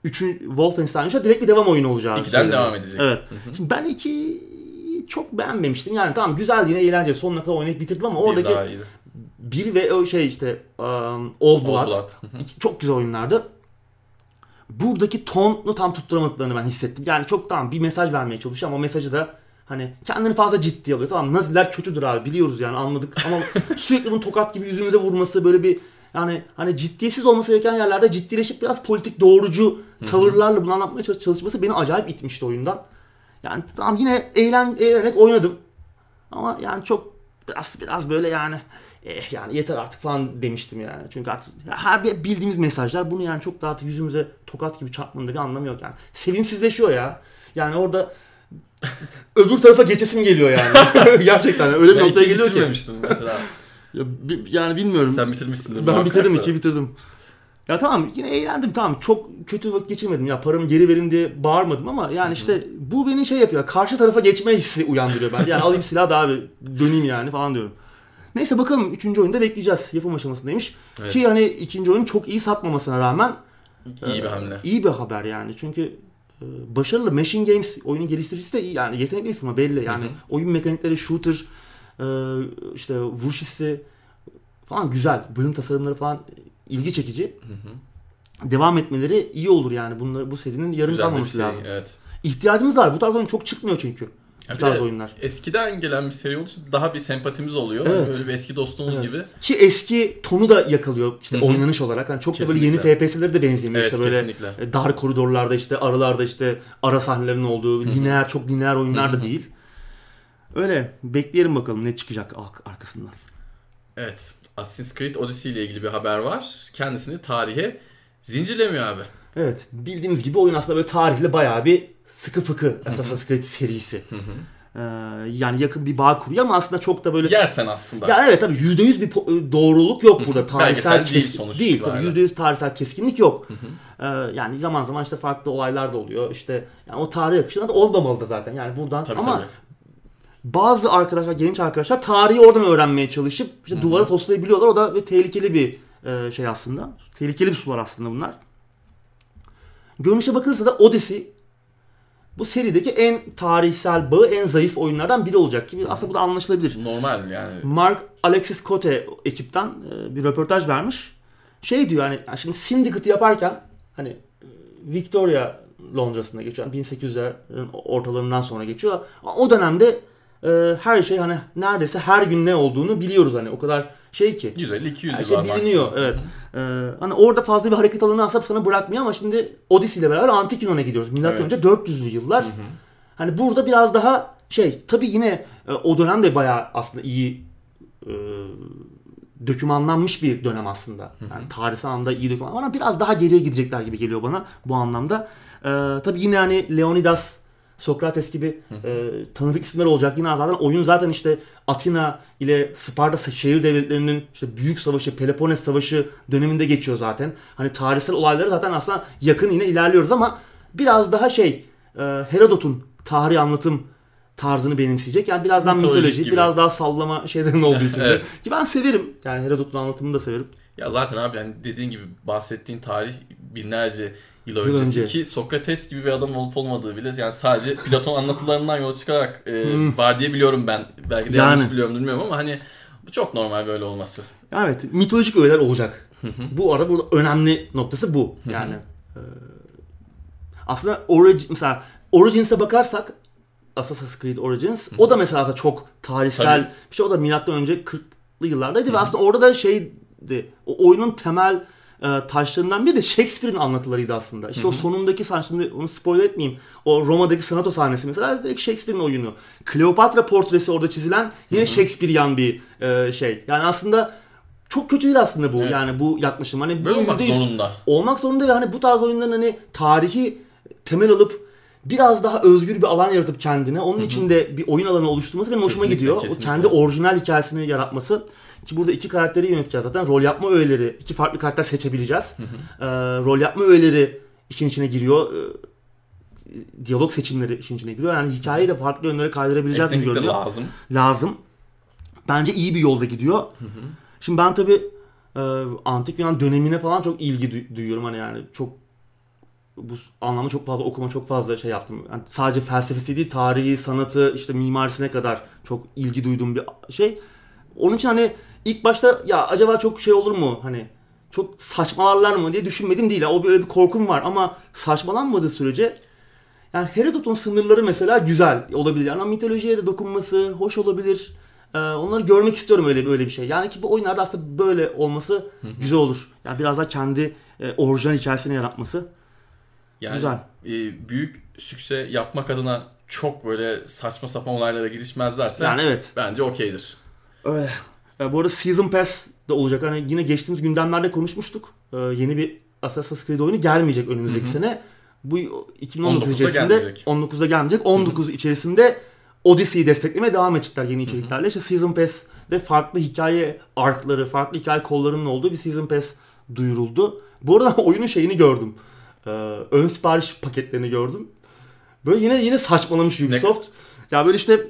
Üçün Wolfenstein 3'e direkt bir devam oyunu olacağı İkiden söyleniyor. devam edecek. Evet. Hı hı. Şimdi ben iki çok beğenmemiştim. Yani tamam güzel yine eğlenceli. Sonuna kadar oynayıp bitirdim ama Bir oradaki iyiydi. bir ve o şey işte um, Old Blood. Old Blood. İki- çok güzel oyunlardı. buradaki tonu tam tutturamadıklarını ben hissettim. Yani çok tamam bir mesaj vermeye çalışıyor ama o mesajı da hani kendini fazla ciddi alıyor. Tamam Naziler kötüdür abi biliyoruz yani anladık ama sürekli bunu tokat gibi yüzümüze vurması böyle bir yani hani ciddiyetsiz olması gereken yerlerde ciddileşip biraz politik doğrucu tavırlarla bunu anlatmaya çalış- çalışması beni acayip itmişti oyundan. Yani tamam yine eğlen, eğlenerek oynadım. Ama yani çok biraz biraz böyle yani eh yani yeter artık falan demiştim yani. Çünkü artık her bir bildiğimiz mesajlar bunu yani çok da artık yüzümüze tokat gibi çarpmanın da bir anlamı yok yani. Sevimsizleşiyor ya. Yani orada öbür tarafa geçesim geliyor yani. Gerçekten öyle bir Ya noktaya geliyor ki. mesela. Ya, yani bilmiyorum. Sen bitirmişsindir. Ben bitirdim iki bitirdim. Ya tamam yine eğlendim tamam çok kötü vakit geçirmedim ya paramı geri verin diye bağırmadım ama yani işte bu beni şey yapıyor karşı tarafa geçme hissi uyandırıyor ben. Yani alayım silah da abi döneyim yani falan diyorum. Neyse bakalım üçüncü oyunda bekleyeceğiz yapım aşamasındaymış. Evet. Ki hani ikinci oyun çok iyi satmamasına rağmen İyi bir e, hamle. iyi bir haber yani çünkü e, başarılı Machine Games oyunun geliştiricisi de iyi yani yetenekli bir firma belli yani Hı hı. oyun mekanikleri shooter işte vuruş hissi falan güzel bölüm tasarımları falan ilgi çekici Hı hı. devam etmeleri iyi olur yani bunları bu serinin yarım Güzel kalmaması seri, lazım. Evet. İhtiyacımız var. Bu tarz oyun çok çıkmıyor çünkü. Ya Bu tarz oyunlar. Eskiden gelen bir seri olduğu için daha bir sempatimiz oluyor. Evet. Böyle bir eski dostumuz Evet. gibi. Ki eski tonu da yakalıyor işte Hı hı. oynanış olarak. Hani çok da böyle yeni Kesinlikle. FPS'lere de benzemiyor. Evet işte böyle kesinlikle. e, dar koridorlarda işte aralarda işte ara sahnelerin olduğu lineer çok lineer oyunlar Hı da değil. Öyle bekleyelim bakalım ne çıkacak ar- arkasından. Evet. Assassin's Creed Odyssey ile ilgili bir haber var. Kendisini tarihe zincirlemiyor abi. Evet bildiğimiz gibi oyun aslında böyle tarihle bayağı bir sıkı fıkı Assassin's Creed serisi. Ee, yani yakın bir bağ kuruyor ama aslında çok da böyle Yersen aslında. Ya evet tabii yüzde yüz bir po- doğruluk yok burada. Tarihsel Belgesel değil kes- sonuç Değil tabii yüzde yüz tarihsel keskinlik yok. Ee, yani zaman zaman işte farklı olaylar da oluyor. İşte yani o tarih akışında da olmamalı da zaten. Yani buradan Tabii ama tabii. Bazı arkadaşlar genç arkadaşlar tarihi oradan öğrenmeye çalışıp işte duvara toslayabiliyorlar. O da ve tehlikeli bir e, şey aslında. Tehlikeli bir sular aslında bunlar. Görünüşe bakılırsa da Odyssey bu serideki en tarihsel bağı en zayıf oyunlardan biri olacak gibi. Aslında bu da anlaşılabilir. Normal yani. Mark Alexis Cote ekipten e, bir röportaj vermiş. Şey diyor hani şimdi Syndicate yaparken hani e, Victoria Londra'sında geçiyor. Yani 1800'lerin ortalarından sonra geçiyor. O dönemde e, her şey hani neredeyse her gün ne olduğunu biliyoruz hani o kadar şey ki. 150-200 Her şey var biliniyor maksimum. evet. Ee, hani orada fazla bir hareket alanı aslında sana bırakmıyor ama şimdi Odyssey ile beraber Antik Yunan'a gidiyoruz. Milattan Evet. önce 400'lü yıllar. Hani burada biraz daha şey tabii yine e, o dönem de bayağı aslında iyi e, dokümanlanmış bir dönem aslında. Yani tarihsel anlamda iyi doküman ama biraz daha geriye gidecekler gibi geliyor bana bu anlamda. E, tabii yine hani Leonidas, Sokrates gibi e, tanıdık isimler olacak. Yine zaten oyun zaten işte Atina ile Sparta şehir devletlerinin işte büyük savaşı, Peloponnes savaşı döneminde geçiyor zaten. Hani tarihsel olayları zaten aslında yakın yine ilerliyoruz ama biraz daha şey e, Herodot'un tarih anlatım tarzını benimseyecek. Yani biraz daha Mitolojik mitoloji, gibi. biraz daha sallama şeylerin olduğu için. Evet. Ki ben severim. Yani Herodot'un anlatımını da severim. Ya zaten abi yani dediğin gibi bahsettiğin tarih binlerce yıl Yıl öncesi önce. ki Sokrates gibi bir adam olup olmadığı bile yani sadece Platon anlatılarından yola çıkarak e, Hmm. var diye biliyorum ben. Belki de Yani. yanlış biliyorum bilmiyorum ama hani bu çok normal böyle olması. Evet, mitolojik öğeler olacak. bu arada burada önemli noktası bu. Yani e, aslında origin mesela Origins'e bakarsak Assassin's Creed Origins o da mesela çok tarihsel Tabii. bir şey. O da milattan önce 40'lı yıllardaydı ve aslında orada da şeydi. O oyunun temel e, taşlarından biri de Shakespeare'in anlatılarıydı aslında. İşte o sonundaki sahne şimdi onu spoiler etmeyeyim. O Roma'daki Senato sahnesi mesela direkt Shakespeare'in oyunu. Kleopatra portresi orada çizilen yine Shakespearean bir e, şey. Yani aslında çok kötü değil aslında bu. Evet. Yani bu yaklaşım. Hani Böyle olmak %100 zorunda. olmak zorunda ve hani bu tarz oyunların hani tarihi temel alıp biraz daha özgür bir alan yaratıp kendine onun içinde bir oyun alanı oluşturması benim hoşuma Kesinlikle, gidiyor. kesinlikle. O kendi orijinal hikayesini yaratması ki burada iki karakteri yöneteceğiz zaten rol yapma öğeleri iki farklı karakter seçebileceğiz. Ee, rol yapma öğeleri işin içine giriyor. Ee, diyalog seçimleri işin içine giriyor. Yani hikayeyi de farklı yönlere kaydırabileceğiz de görünüyor lazım. lazım. Bence iyi bir yolda gidiyor. Şimdi ben tabi antik Yunan dönemine falan çok ilgi du- duyuyorum hani yani çok bu anlamda çok fazla okuma çok fazla şey yaptım. Yani sadece felsefesi değil tarihi, sanatı, işte mimarisine kadar çok ilgi duyduğum bir şey. Onun için hani ilk başta ya acaba çok şey olur mu hani çok saçmalarlar mı diye düşünmedim değil. O böyle bir korkum var ama saçmalanmadığı sürece yani Herodot'un sınırları mesela güzel olabilir. Yani mitolojiye de dokunması hoş olabilir. Ee, onları görmek istiyorum öyle böyle bir şey. Yani ki bu oyunlarda aslında böyle olması güzel olur. Yani biraz daha kendi e, orijinal hikayesini yaratması. Yani Güzel. e, büyük sükse yapmak adına çok böyle saçma sapan olaylara girişmezlerse Yani evet. bence okeydir. Öyle. E, bu arada Season Pass de olacak. Hani yine geçtiğimiz gündemlerde konuşmuştuk. E, yeni bir Assassin's Creed oyunu gelmeyecek önümüzdeki sene. Bu 2019 19'da içerisinde gelmeyecek. 19'da gelmeyecek. 19 içerisinde Odyssey'i desteklemeye devam edecekler yeni içeriklerle. İşte Season Pass'de farklı hikaye arkları, farklı hikaye kollarının olduğu bir Season Pass duyuruldu. Bu arada oyunun şeyini gördüm. E, ön sipariş paketlerini gördüm. Böyle yine yine saçmalamış Ubisoft. Ya böyle işte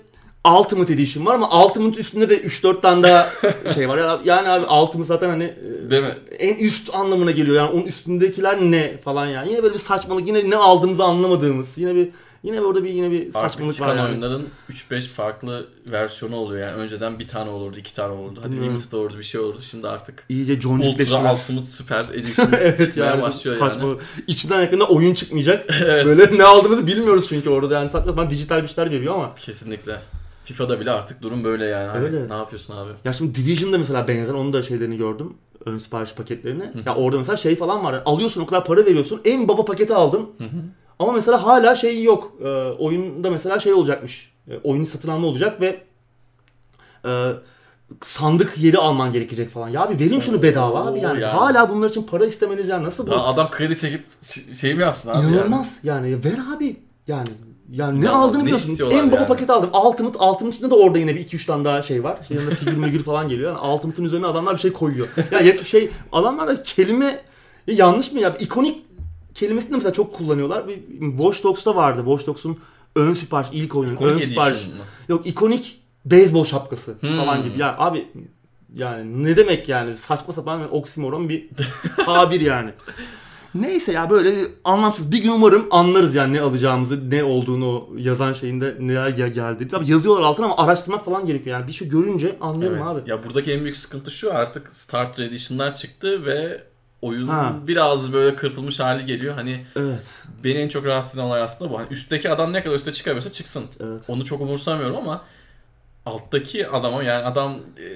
Ultimate Edition var ama Ultimate üstünde de 3-4 tane daha şey var. Ya- Yani abi Ultimate zaten hani e, Değil mi? en üst anlamına geliyor. Yani onun üstündekiler ne falan yani. Yine böyle bir saçmalık. Yine ne aldığımızı anlamadığımız. Yine bir yine orada bir yine bir Artık saçmalık çıkan var yani. oyunların 3-5 farklı versiyonu oluyor. Yani önceden bir tane olurdu, iki tane olurdu. Hadi Bilmiyorum. limited olurdu, bir şey olurdu. Şimdi artık İyice Ultra joncukleştiler. Ultimate Super Edition evet çıkmaya yani başlıyor saçma. yani. İçinden yakında oyun çıkmayacak. evet. Böyle ne aldığımızı bilmiyoruz çünkü orada yani saçma sapan dijital bir şeyler veriyor ama. Kesinlikle. FIFA'da bile artık durum böyle yani. Hani Öyle. Ne yapıyorsun abi? Ya şimdi Division'da mesela benzer onun da şeylerini gördüm. Ön sipariş paketlerini. Ya orada mesela şey falan var. Alıyorsun o kadar para veriyorsun. En baba paketi aldın. Ama mesela hala şey yok. Ee, oyunda mesela şey olacakmış. Ee, oyunu satın alma olacak ve e, sandık yeri alman gerekecek falan. Ya abi verin şunu bedava abi yani. yani. Hala bunlar için para istemeniz yani nasıl bu? Daha adam kredi çekip şey mi yapsın abi İnanılmaz yani. Ya ver abi yani. Yani ne Ya aldığını ne biliyorsun. En baba yani? paket aldım. Ultimate, Ultimate üstünde de orada yine bir 2-3 tane daha şey var. İşte yanında figür mügür falan geliyor. Yani Ultimate'ın üzerine adamlar bir şey koyuyor. Yani şey adamlar da kelime ya yanlış mı ya? İkonik kelimesini de mesela çok kullanıyorlar. Bir Watch Dogs'ta vardı. Watch Dogs'un ön sipariş ilk oyunu. Ikonik ön sipariş. Yok ikonik beyzbol şapkası Hmm. falan gibi. Ya abi yani ne demek yani saçma sapan bir oksimoron bir tabir yani. Neyse ya böyle bir anlamsız. Bir gün umarım anlarız yani ne alacağımızı, ne olduğunu yazan şeyinde neler gel- geldi. Tabii yazıyorlar altına ama araştırmak falan gerekiyor. Yani bir şey görünce anlıyorum Evet. abi. Ya buradaki en büyük sıkıntı şu artık Starter Edition'lar çıktı ve oyun Ha. biraz böyle kırpılmış hali geliyor. Hani Evet. beni en çok rahatsız eden olay aslında bu. Hani üstteki adam ne kadar üste çıkabiliyorsa çıksın. Evet. Onu çok umursamıyorum ama alttaki adama yani adam e,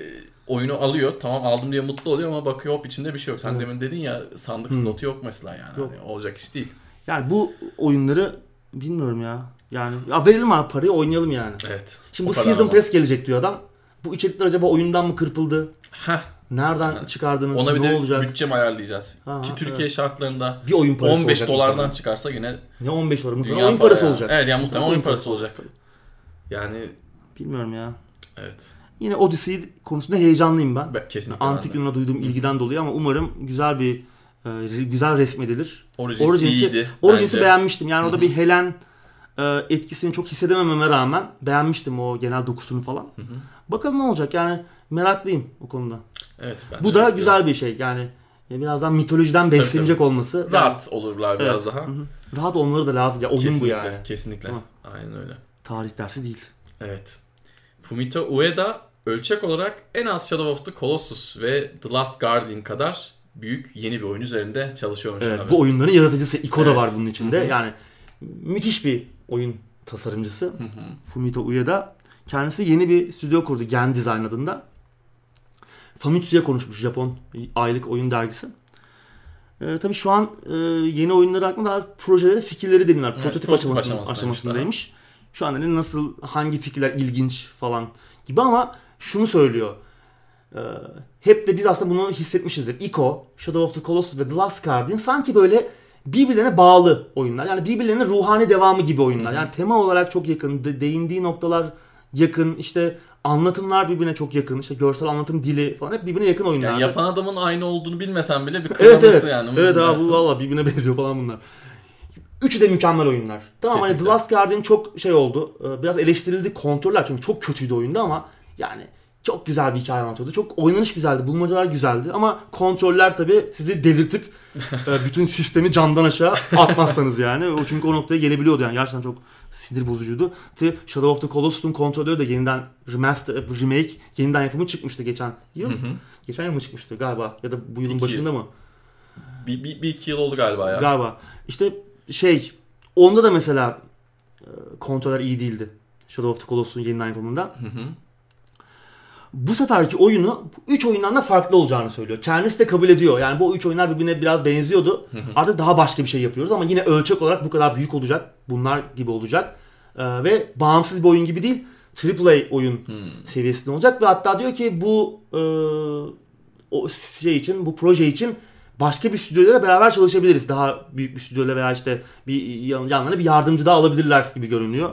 oyunu alıyor tamam aldım diye mutlu oluyor ama bakıyor hop içinde bir şey yok. Sen Evet. demin dedin ya sandık Hı. slotu yok mesela yani. Yok. Hani olacak iş değil. Yani bu oyunları bilmiyorum ya. Yani ya verelim abi parayı oynayalım yani. Evet. Şimdi O bu Season. Pass gelecek diyor adam. Bu içerikler acaba oyundan mı kırpıldı? Heh, Nereden Yani çıkardınız? ona bir ne de olacak? bütçe mi ayarlayacağız? Ha, Ki Türkiye şartlarında Bir oyun parası 15 olacak dolardan muhtemelen. çıkarsa yine Ne 15 dolar muhtemelen oyun para parası ya. olacak. Evet yani muhtemelen Oyun oyun parası parası olacak. Yani Bilmiyorum ya. evet. Yine Odyssey konusunda heyecanlıyım ben. Be- Kesinlikle Antik. Yunan'a duyduğum ilgiden dolayı ama umarım güzel bir e, güzel resmedilir. Origins, Origins'i- iyiydi. Origins'i beğenmiştim. Yani Hı orada bir Helen e, etkisini çok hissedemememe rağmen beğenmiştim o genel dokusunu falan. Hı hı. Bakalım ne olacak yani meraklıyım o konuda. Evet, Bu da güzel bir şey yani birazdan mitolojiden beslenecek olması. Yani- Rahat olurlar biraz Evet. daha. Hı hı. Rahat olmaları da lazım ya oyun kesinlikle, bu yani. Kesinlikle. Tamam. Aynen öyle. Tarih dersi değil. Evet. Fumito Ueda ölçek olarak en az Shadow of the Colossus ve The Last Guardian kadar büyük yeni bir oyun üzerinde çalışıyormuş Evet, abi. bu oyunların yaratıcısı Iko da Evet. var bunun içinde. Hı hı. Yani müthiş bir oyun tasarımcısı. Hı hı. Fumito Ueda. Kendisi yeni bir stüdyo kurdu Gen Design adında. Famitsu'ya konuşmuş Japon aylık oyun dergisi. Ee, tabii şu an e, yeni oyunları hakkında daha projeleri, fikirleri dinler. Evet, prototip prototip aşamasında, aşamasındaymış aşamasındaymış. Şu an hani nasıl, hangi fikirler ilginç falan gibi ama şunu söylüyor. Ee, hep de biz aslında bunu hissetmişizdir. Ico, Shadow of the Colossus ve The Last Guardian sanki böyle birbirlerine bağlı oyunlar. Yani birbirlerine ruhani devamı gibi oyunlar. Yani tema olarak çok yakın, de- değindiği noktalar yakın, işte anlatımlar birbirine çok yakın, işte görsel anlatım dili falan hep birbirine yakın oyunlar. Yani yapan adamın aynı olduğunu bilmesen bile bir Evet kırılmışsın evet. yani. evet abi bu valla birbirine benziyor falan bunlar. Üçü de mükemmel oyunlar. Tamam hani The Kesinlikle. Last Guardian çok şey oldu. Ee, Biraz eleştirildi kontroller çünkü çok kötüydü oyunda ama yani çok güzel bir hikaye anlatıyordu. Çok oynanış güzeldi, bulmacalar güzeldi ama kontroller tabii sizi delirtip e, bütün sistemi candan aşağı atmazsanız yani. O çünkü o noktaya gelebiliyordu yani. Gerçekten çok sinir bozucuydu. Ki Shadow of the Colossus'un kontrolörü de yeniden remaster, remake, yeniden yapımı çıkmıştı geçen yıl. Hı hı. Geçen yıl mı çıkmıştı galiba? Ya da bu yılın İki başında mı? Bir, bir, bir iki yıl oldu galiba ya. Galiba. İşte şey onda da mesela e, kontroller iyi değildi. Shadow of the Colossus'un yeniden yapımında. Hı hı. Bu seferki oyunu 3 oyundan da farklı olacağını söylüyor. Kendisi de kabul ediyor. Yani bu 3 oyunlar birbirine biraz benziyordu. Artık daha başka bir şey yapıyoruz ama yine ölçek olarak bu kadar büyük olacak. Bunlar gibi olacak. Ee, ve bağımsız bir oyun gibi değil. AAA oyun seviyesinde olacak ve hatta diyor ki bu e, o şey için, bu proje için başka bir stüdyoyla beraber çalışabiliriz. Daha büyük bir stüdyoyla veya işte bir yan- yanlarına bir yardımcı daha alabilirler gibi görünüyor.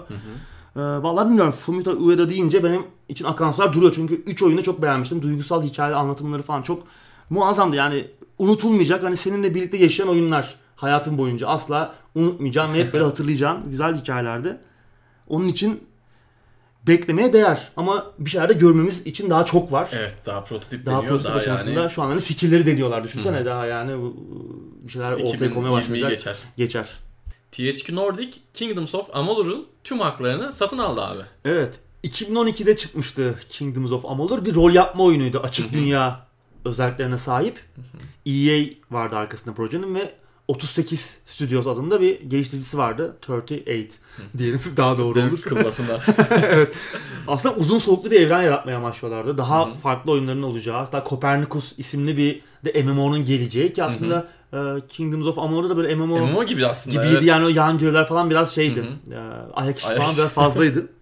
Ee, vallahi bilmiyorum. Fumito Ueda deyince benim için akan sular duruyor. Çünkü 3 oyunu çok beğenmiştim. Duygusal hikaye anlatımları falan çok muazzamdı. Yani unutulmayacak. Hani seninle birlikte yaşayan oyunlar hayatın boyunca asla unutmayacağım ve hep böyle hatırlayacağım güzel hikayelerdi. Onun için beklemeye değer. Ama bir şeyler de görmemiz için daha çok var. Evet daha prototip Daha deniyor. prototip Daha aşamasında yani şu an hani fikirleri deniyorlar. Düşünsene daha yani bir şeyler ortaya koymaya 2020'yi başlayacak. geçer. Geçer. THQ Nordic Kingdoms of Amalur'un tüm haklarını satın aldı abi. Evet. 2012'de çıkmıştı Kingdoms of Amalur. Bir rol yapma oyunuydu. Açık dünya özelliklerine sahip. EA vardı arkasında projenin ve 38 Studios adında bir geliştiricisi vardı. 38 diyelim daha doğru olur. Kızmasınlar. evet. Aslında uzun soluklu bir evren yaratmaya amaçlıyorlardı. Daha farklı oyunların olacağı. Hatta Copernicus isimli bir de MMO'nun geleceği ki aslında e, Kingdoms of Amalur'da da böyle MMO, MMO gibi aslında. gibiydi evet. yani o yan görevler falan biraz şeydi. E, ayak işi Ayak falan biraz fazlaydı.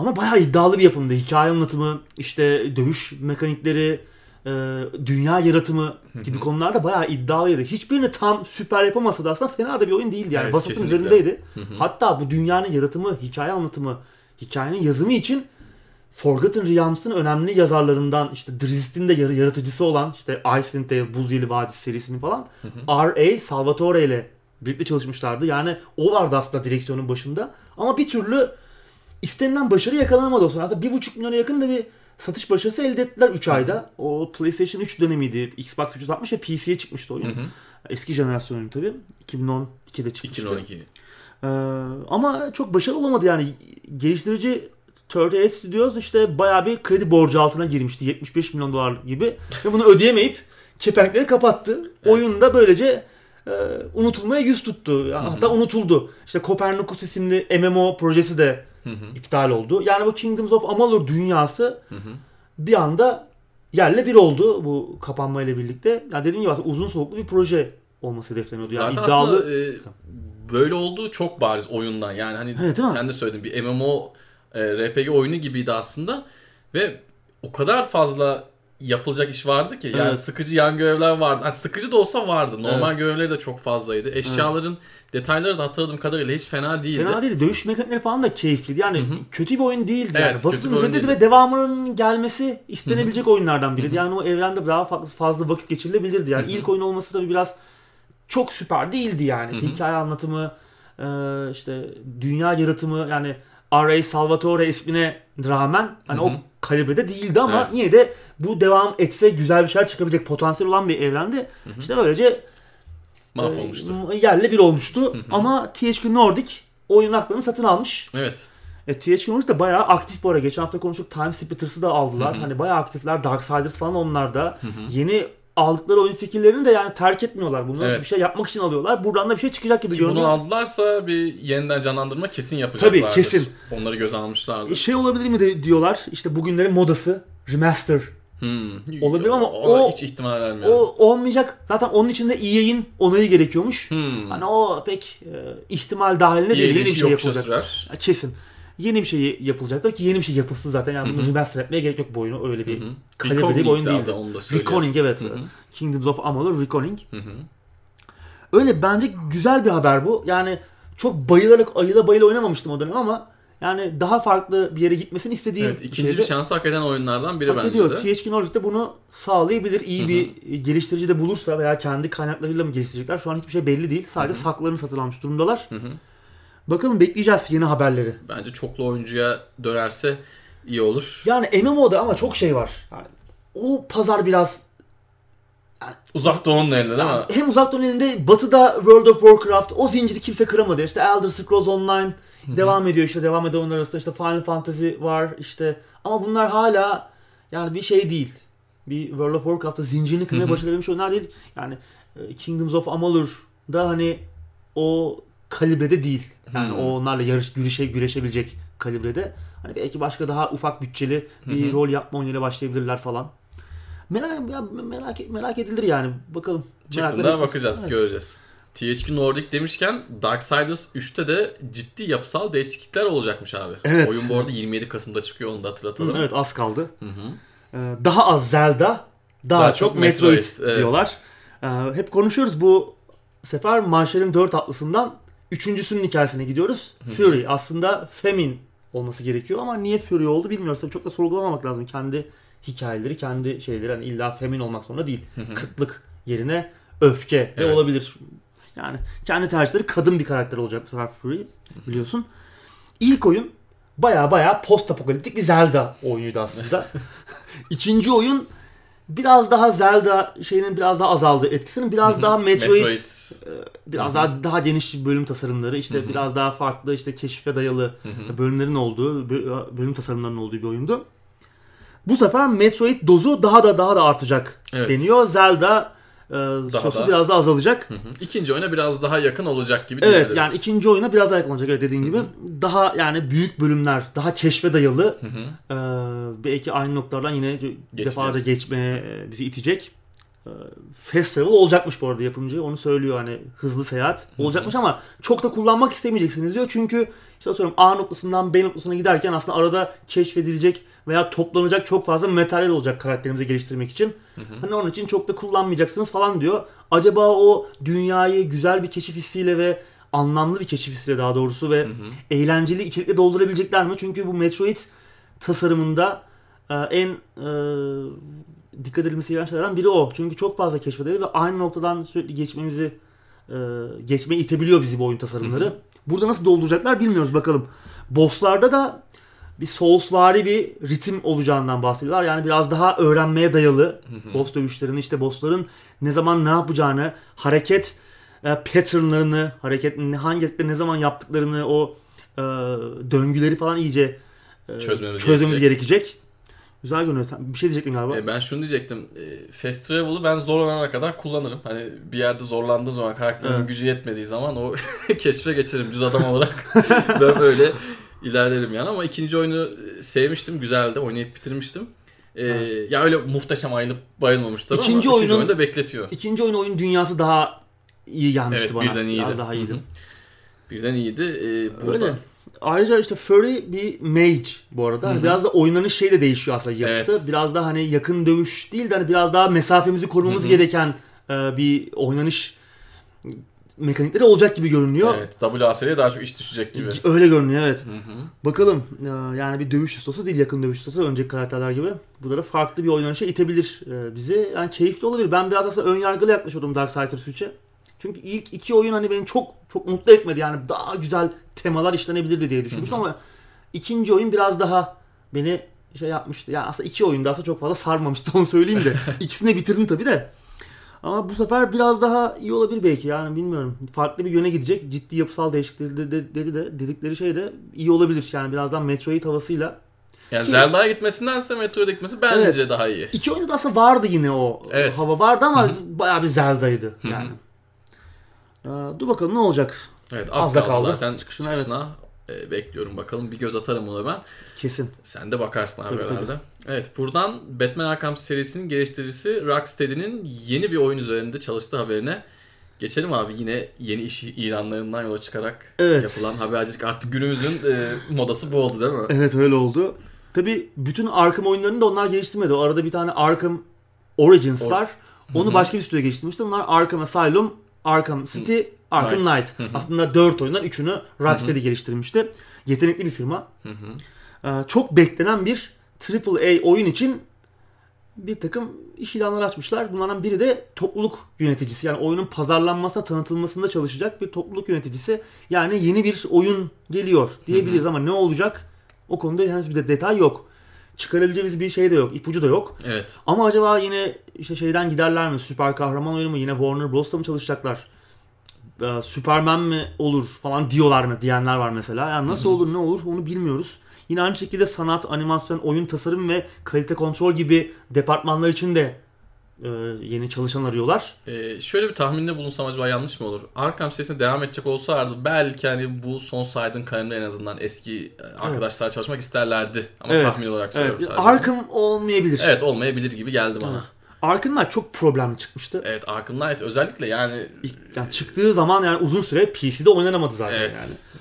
Ama bayağı iddialı bir yapımdı. Hikaye anlatımı, işte dövüş mekanikleri, e, dünya yaratımı gibi konularda bayağı iddialıydı. Hiçbirini tam süper yapamasa da aslında fena da bir oyun değildi yani. Evet, Vasatın kesinlikle. üzerindeydi. Hatta bu dünyanın yaratımı, hikaye anlatımı, hikayenin yazımı için Forgotten Realms'ın önemli yazarlarından işte Drizist'in de yaratıcısı olan işte Icewind Dale, Buz Yeli Vadisi serisinin falan R.A. Salvatore ile birlikte çalışmışlardı. Yani o vardı aslında direksiyonun başında. Ama bir türlü istenilen başarı yakalanamadı o sırada. Hatta bir buçuk milyona yakın da bir satış başarısı elde ettiler 3 ayda. O PlayStation 3 dönemiydi. Xbox 360 ve PC'ye çıkmıştı oyun. Eski jenerasyon oyunu tabii. 2012'de çıkmıştı. 2012. Ee, ama çok başarılı olamadı yani. Geliştirici 38 Studios işte bayağı bir kredi borcu altına girmişti. 75 milyon dolar gibi. Ve bunu ödeyemeyip kepenkleri kapattı. Oyun da böylece e, unutulmaya yüz tuttu. Hatta unutuldu. İşte Copernicus isimli MMO projesi de iptal oldu. Yani bu Kingdoms of Amalur dünyası bir anda yerle bir oldu bu kapanmayla birlikte. Yani dediğim gibi aslında uzun soluklu bir proje olması hedefleniyordu. Yani Zaten iddialı aslında e, böyle olduğu çok bariz oyundan. Yani hani Evet, sen de söyledin bir MMO e, RPG oyunu gibiydi aslında ve o kadar fazla yapılacak iş vardı ki yani Evet. sıkıcı yan görevler vardı. Ha, sıkıcı da olsa vardı. Normal Evet. görevleri de çok fazlaydı. Eşyaların detayları da hatırladığım kadarıyla hiç fena değildi. Fena değildi. Dövüş mekanikleri falan da keyifliydi. Yani kötü bir oyun değildi. Evet, yani. oyun üzerindeydi ve devamının gelmesi istenebilecek oyunlardan biriydi. Yani o evrende daha fazla, fazla vakit geçirilebilirdi. Yani ilk oyun olması tabii biraz çok süper değildi yani. İşte hikaye anlatımı, e, işte dünya yaratımı yani R.A. Salvatore ismine rağmen hani o kalibrede değildi ama Evet. yine de bu devam etse güzel bir şeyler çıkabilecek potansiyel olan bir evrendi. İşte böylece Mahvolmuştu. e, yerle bir olmuştu. Ama THQ Nordic oyun haklarını satın almış. Evet. E, THQ Nordic de bayağı aktif bu ara. Geçen hafta konuştuk Time Splitters'ı da aldılar. Hani bayağı aktifler. Darksiders falan onlar da. Yeni aldıkları oyun fikirlerini de yani terk etmiyorlar. Bunu Evet. bir şey yapmak için alıyorlar. Buradan da bir şey çıkacak gibi Ki bunu görünüyor. aldılarsa bir yeniden canlandırma kesin yapacaklardır. Tabii, kesin. Onları göze almışlardır. E, Şey olabilir mi de diyorlar. İşte bugünlerin modası remaster. Hmm. Olabilir ama Ona o- hiç ihtimal vermiyorum. O olmayacak. Zaten onun için de EA'in onayı gerekiyormuş. Hmm. Hani o pek e, ihtimal dahilinde değil. Yeni bir şey yapılacak. sürer. Kesin. Yeni bir şey yapılacaktır ki yeni bir şey yapılsın zaten. Yani bunu remaster etmeye gerek yok bu oyunu. Öyle bir kalibrede bir oyun değildi. Reckoning evet. Hı hı. Kingdoms of Amalur hı. Öyle bence güzel bir haber bu. Yani çok bayılarak ayıla bayıla oynamamıştım o dönem ama yani daha farklı bir yere gitmesini istediğim Evet, ikinci bir şansı hak eden oyunlardan biri Hak bence ediyor. de. THQ Nordic de bunu sağlayabilir. İyi bir geliştirici de bulursa veya kendi kaynaklarıyla mı geliştirecekler? Şu an hiçbir şey belli değil. Sadece saklarını satın almış durumdalar. Hı hı. Bakalım bekleyeceğiz yeni haberleri. Bence çoklu oyuncuya dönerse iyi olur. Yani MMO'da ama çok şey var. Yani o pazar biraz Uzak Doğu'nun elinde değil mi? Yani hem uzak doğu elinde batıda World of Warcraft o zinciri kimse kıramadı. İşte Elder Scrolls Online devam ediyor işte devam eden oyunlar arasında işte Final Fantasy var işte ama bunlar hala yani bir şey değil. Bir World of Warcraft'ta zincirini kırmaya başarabilmiş oyunlar değil. Yani e, Kingdoms of Amalur da hani o kalibrede değil. Yani Hmm. o onlarla yarış güreşe güreşebilecek kalibrede. Hani belki başka daha ufak bütçeli bir hı. rol yapma oyunuyla başlayabilirler falan. Merak ya merak merak edilir yani. Bakalım. Çıktığında bakacağız, Evet. göreceğiz. THQ Nordic demişken Darksiders 3'te de ciddi yapısal değişiklikler olacakmış abi. Evet. Oyun bu arada 27 Kasım'da çıkıyor onu da hatırlatalım. Evet az kaldı. Hı hı. Ee, daha az Zelda, daha, Daha çok, çok Metroid, Metroid, evet. diyorlar. Ee, hep konuşuyoruz bu sefer Marshall'in 4 atlısından üçüncüsünün hikayesine gidiyoruz. Fury aslında Femin olması gerekiyor ama niye Fury oldu bilmiyoruz. Tabii çok da sorgulamamak lazım. Kendi hikayeleri, kendi şeyleri hani illa Femin olmak zorunda değil. Kıtlık yerine öfke de Evet. olabilir. Yani kendi tercihleri kadın bir karakter olacak bu sefer Fury biliyorsun. İlk oyun baya baya post apokaliptik bir Zelda oyunuydu aslında. İkinci oyun biraz daha Zelda şeyinin biraz daha azaldığı etkisinin biraz daha Metroid, Metroid. e, biraz daha daha geniş bölüm tasarımları işte biraz daha farklı işte keşfe dayalı bölümlerin olduğu bö- bölüm tasarımlarının olduğu bir oyundu. Bu sefer Metroid dozu daha da daha da artacak Evet. deniyor. Zelda e, sosu da. biraz daha azalacak. Hı hı. İkinci oyuna biraz daha yakın olacak gibi Evet diyebiliriz. yani ikinci oyuna biraz daha yakın olacak evet dediğin gibi. Daha yani büyük bölümler, daha keşfe dayalı. Hı hı. Ee, belki aynı noktalardan yine defalarda geçmeye e, bizi itecek. Ee, Festival olacakmış bu arada yapımcı. Onu söylüyor hani hızlı seyahat olacakmış ama çok da kullanmak istemeyeceksiniz diyor. Çünkü işte atıyorum A noktasından B noktasına giderken aslında arada keşfedilecek veya toplanacak çok fazla materyal olacak karakterimizi geliştirmek için. Hani onun için çok da kullanmayacaksınız falan diyor. Acaba o dünyayı güzel bir keşif hissiyle ve anlamlı bir keşif hissiyle daha doğrusu ve eğlenceli içerikle doldurabilecekler mi? Çünkü bu Metroid tasarımında e, en e, dikkat edilmesi gereken şeylerden biri o. Çünkü çok fazla keşfedildi ve aynı noktadan sürekli geçmemizi e, geçmeye itebiliyor bizi bu oyun tasarımları. Burada nasıl dolduracaklar bilmiyoruz bakalım. Bosslarda da bir Soulsvari bir ritim olacağından bahsediyorlar. Yani biraz daha öğrenmeye dayalı boss dövüşlerini işte bossların ne zaman ne yapacağını, hareket e, patternlarını, hareket hangi hareketleri ne zaman yaptıklarını, o e, döngüleri falan iyice e, Çözmemiz çözmemiz gerekecek. Güzel görünüyor. Sen bir şey diyecektin galiba. E, ben şunu diyecektim. E, Fast Travel'ı ben zorlanana kadar kullanırım. Hani bir yerde zorlandığım zaman karakterimin Evet. gücü yetmediği zaman o keşfe geçerim düz adam olarak. ben öyle ilerlerim yani ama ikinci oyunu e, sevmiştim. Güzeldi. Oynayıp bitirmiştim. E, ya öyle muhteşem ayılıp bayılmamıştım ama İkinci oyunun- oyunda bekletiyor. İkinci oyun oyun dünyası daha iyi gelmişti Evet, bana. birden iyiydi. Biraz daha iyiydi. Hı hı. Birden iyiydi. E, burada Öyle. Ayrıca işte Furry bir mage bu arada. Hani biraz da oynanış şey de değişiyor aslında yapısı. Evet. Biraz da hani yakın dövüş değil de hani biraz daha mesafemizi korumamız gereken e, bir oynanış mekanikleri olacak gibi görünüyor. evet, WASD'ye daha çok iş düşecek gibi. Öyle görünüyor evet. Hı hı. Bakalım e, yani bir dövüş ustası değil yakın dövüş ustası önceki karakterler gibi. Bu da farklı bir oynanışa itebilir e, bizi. Yani keyifli olabilir. Ben biraz aslında ön yargılı yaklaşıyordum Darksiders 3'e. Çünkü ilk iki oyun hani beni çok çok mutlu etmedi. Yani daha güzel temalar işlenebilirdi diye düşünmüştüm ama ikinci oyun biraz daha beni şey yapmıştı. Yani aslında iki oyunda aslında çok fazla sarmamıştı onu söyleyeyim de. İkisini bitirdim tabii de. Ama bu sefer biraz daha iyi olabilir belki yani bilmiyorum. Farklı bir yöne gidecek. Ciddi yapısal değişiklikleri de, de- dedi de dedikleri şey de iyi olabilir. Yani birazdan Metroid havasıyla. Yani Ki- Zelda'ya gitmesindense Metroid'e gitmesi bence Evet. daha iyi. İki oyunda da aslında vardı yine o Evet. hava vardı ama bayağı bir Zelda'ydı yani. Ee, dur bakalım ne olacak. Evet az, Az da kaldı, kaldı. zaten Çıkışına, çıkışına. e, bekliyorum bakalım. Bir göz atarım ona ben. Kesin. Sen de bakarsın abi Tabii, tabii. herhalde. Evet buradan Batman Arkham serisinin geliştiricisi Rocksteady'nin yeni bir oyun üzerinde çalıştığı haberine geçelim abi. Yine yeni iş ilanlarından yola çıkarak Evet. yapılan habercilik artık günümüzün e, modası bu oldu değil mi? Evet öyle oldu. Tabi bütün Arkham oyunlarını da onlar geliştirmedi. O arada bir tane Arkham Origins Or- var. Onu başka bir stüdyo geliştirmişti. Bunlar Arkham Asylum, Arkham City, Arkham Knight. Aslında 4 oyundan 3'ünü Rocksteady geliştirmişti. Yetenekli bir firma. Hı hı. Ee, çok beklenen bir AAA oyun için bir takım iş ilanları açmışlar. Bunlardan biri de topluluk yöneticisi. Yani oyunun pazarlanmasına, tanıtılmasında çalışacak bir topluluk yöneticisi. Yani yeni bir oyun geliyor diyebiliriz ama ne olacak? O konuda henüz bir de detay yok. Çıkarabileceğimiz bir şey de yok, ipucu da yok. Evet. Ama acaba yine işte şeyden giderler mi? Süper kahraman oyunu mu? Yine Warner Bros'ta mı çalışacaklar? Ee, Superman mi olur falan diyorlar mı? Diyenler var mesela. Yani nasıl olur ne olur onu bilmiyoruz. Yine aynı şekilde sanat, animasyon, oyun tasarım ve kalite kontrol gibi departmanlar için de e, yeni çalışan arıyorlar. Ee, şöyle bir tahminde bulunsam acaba yanlış mı olur? Arkham serisine devam edecek olsaydı belki hani bu son saydığın kalemde en azından eski e, arkadaşlar çalışmak isterlerdi. Ama Evet. tahmin olarak söylüyorum Evet, sadece. Arkham olmayabilir. Evet olmayabilir gibi geldi bana. Evet. Arkham'lar çok problemli çıkmıştı. Evet Arkham Knight özellikle yani yani çıktığı zaman yani uzun süre PC'de oynanamadı zaten evet.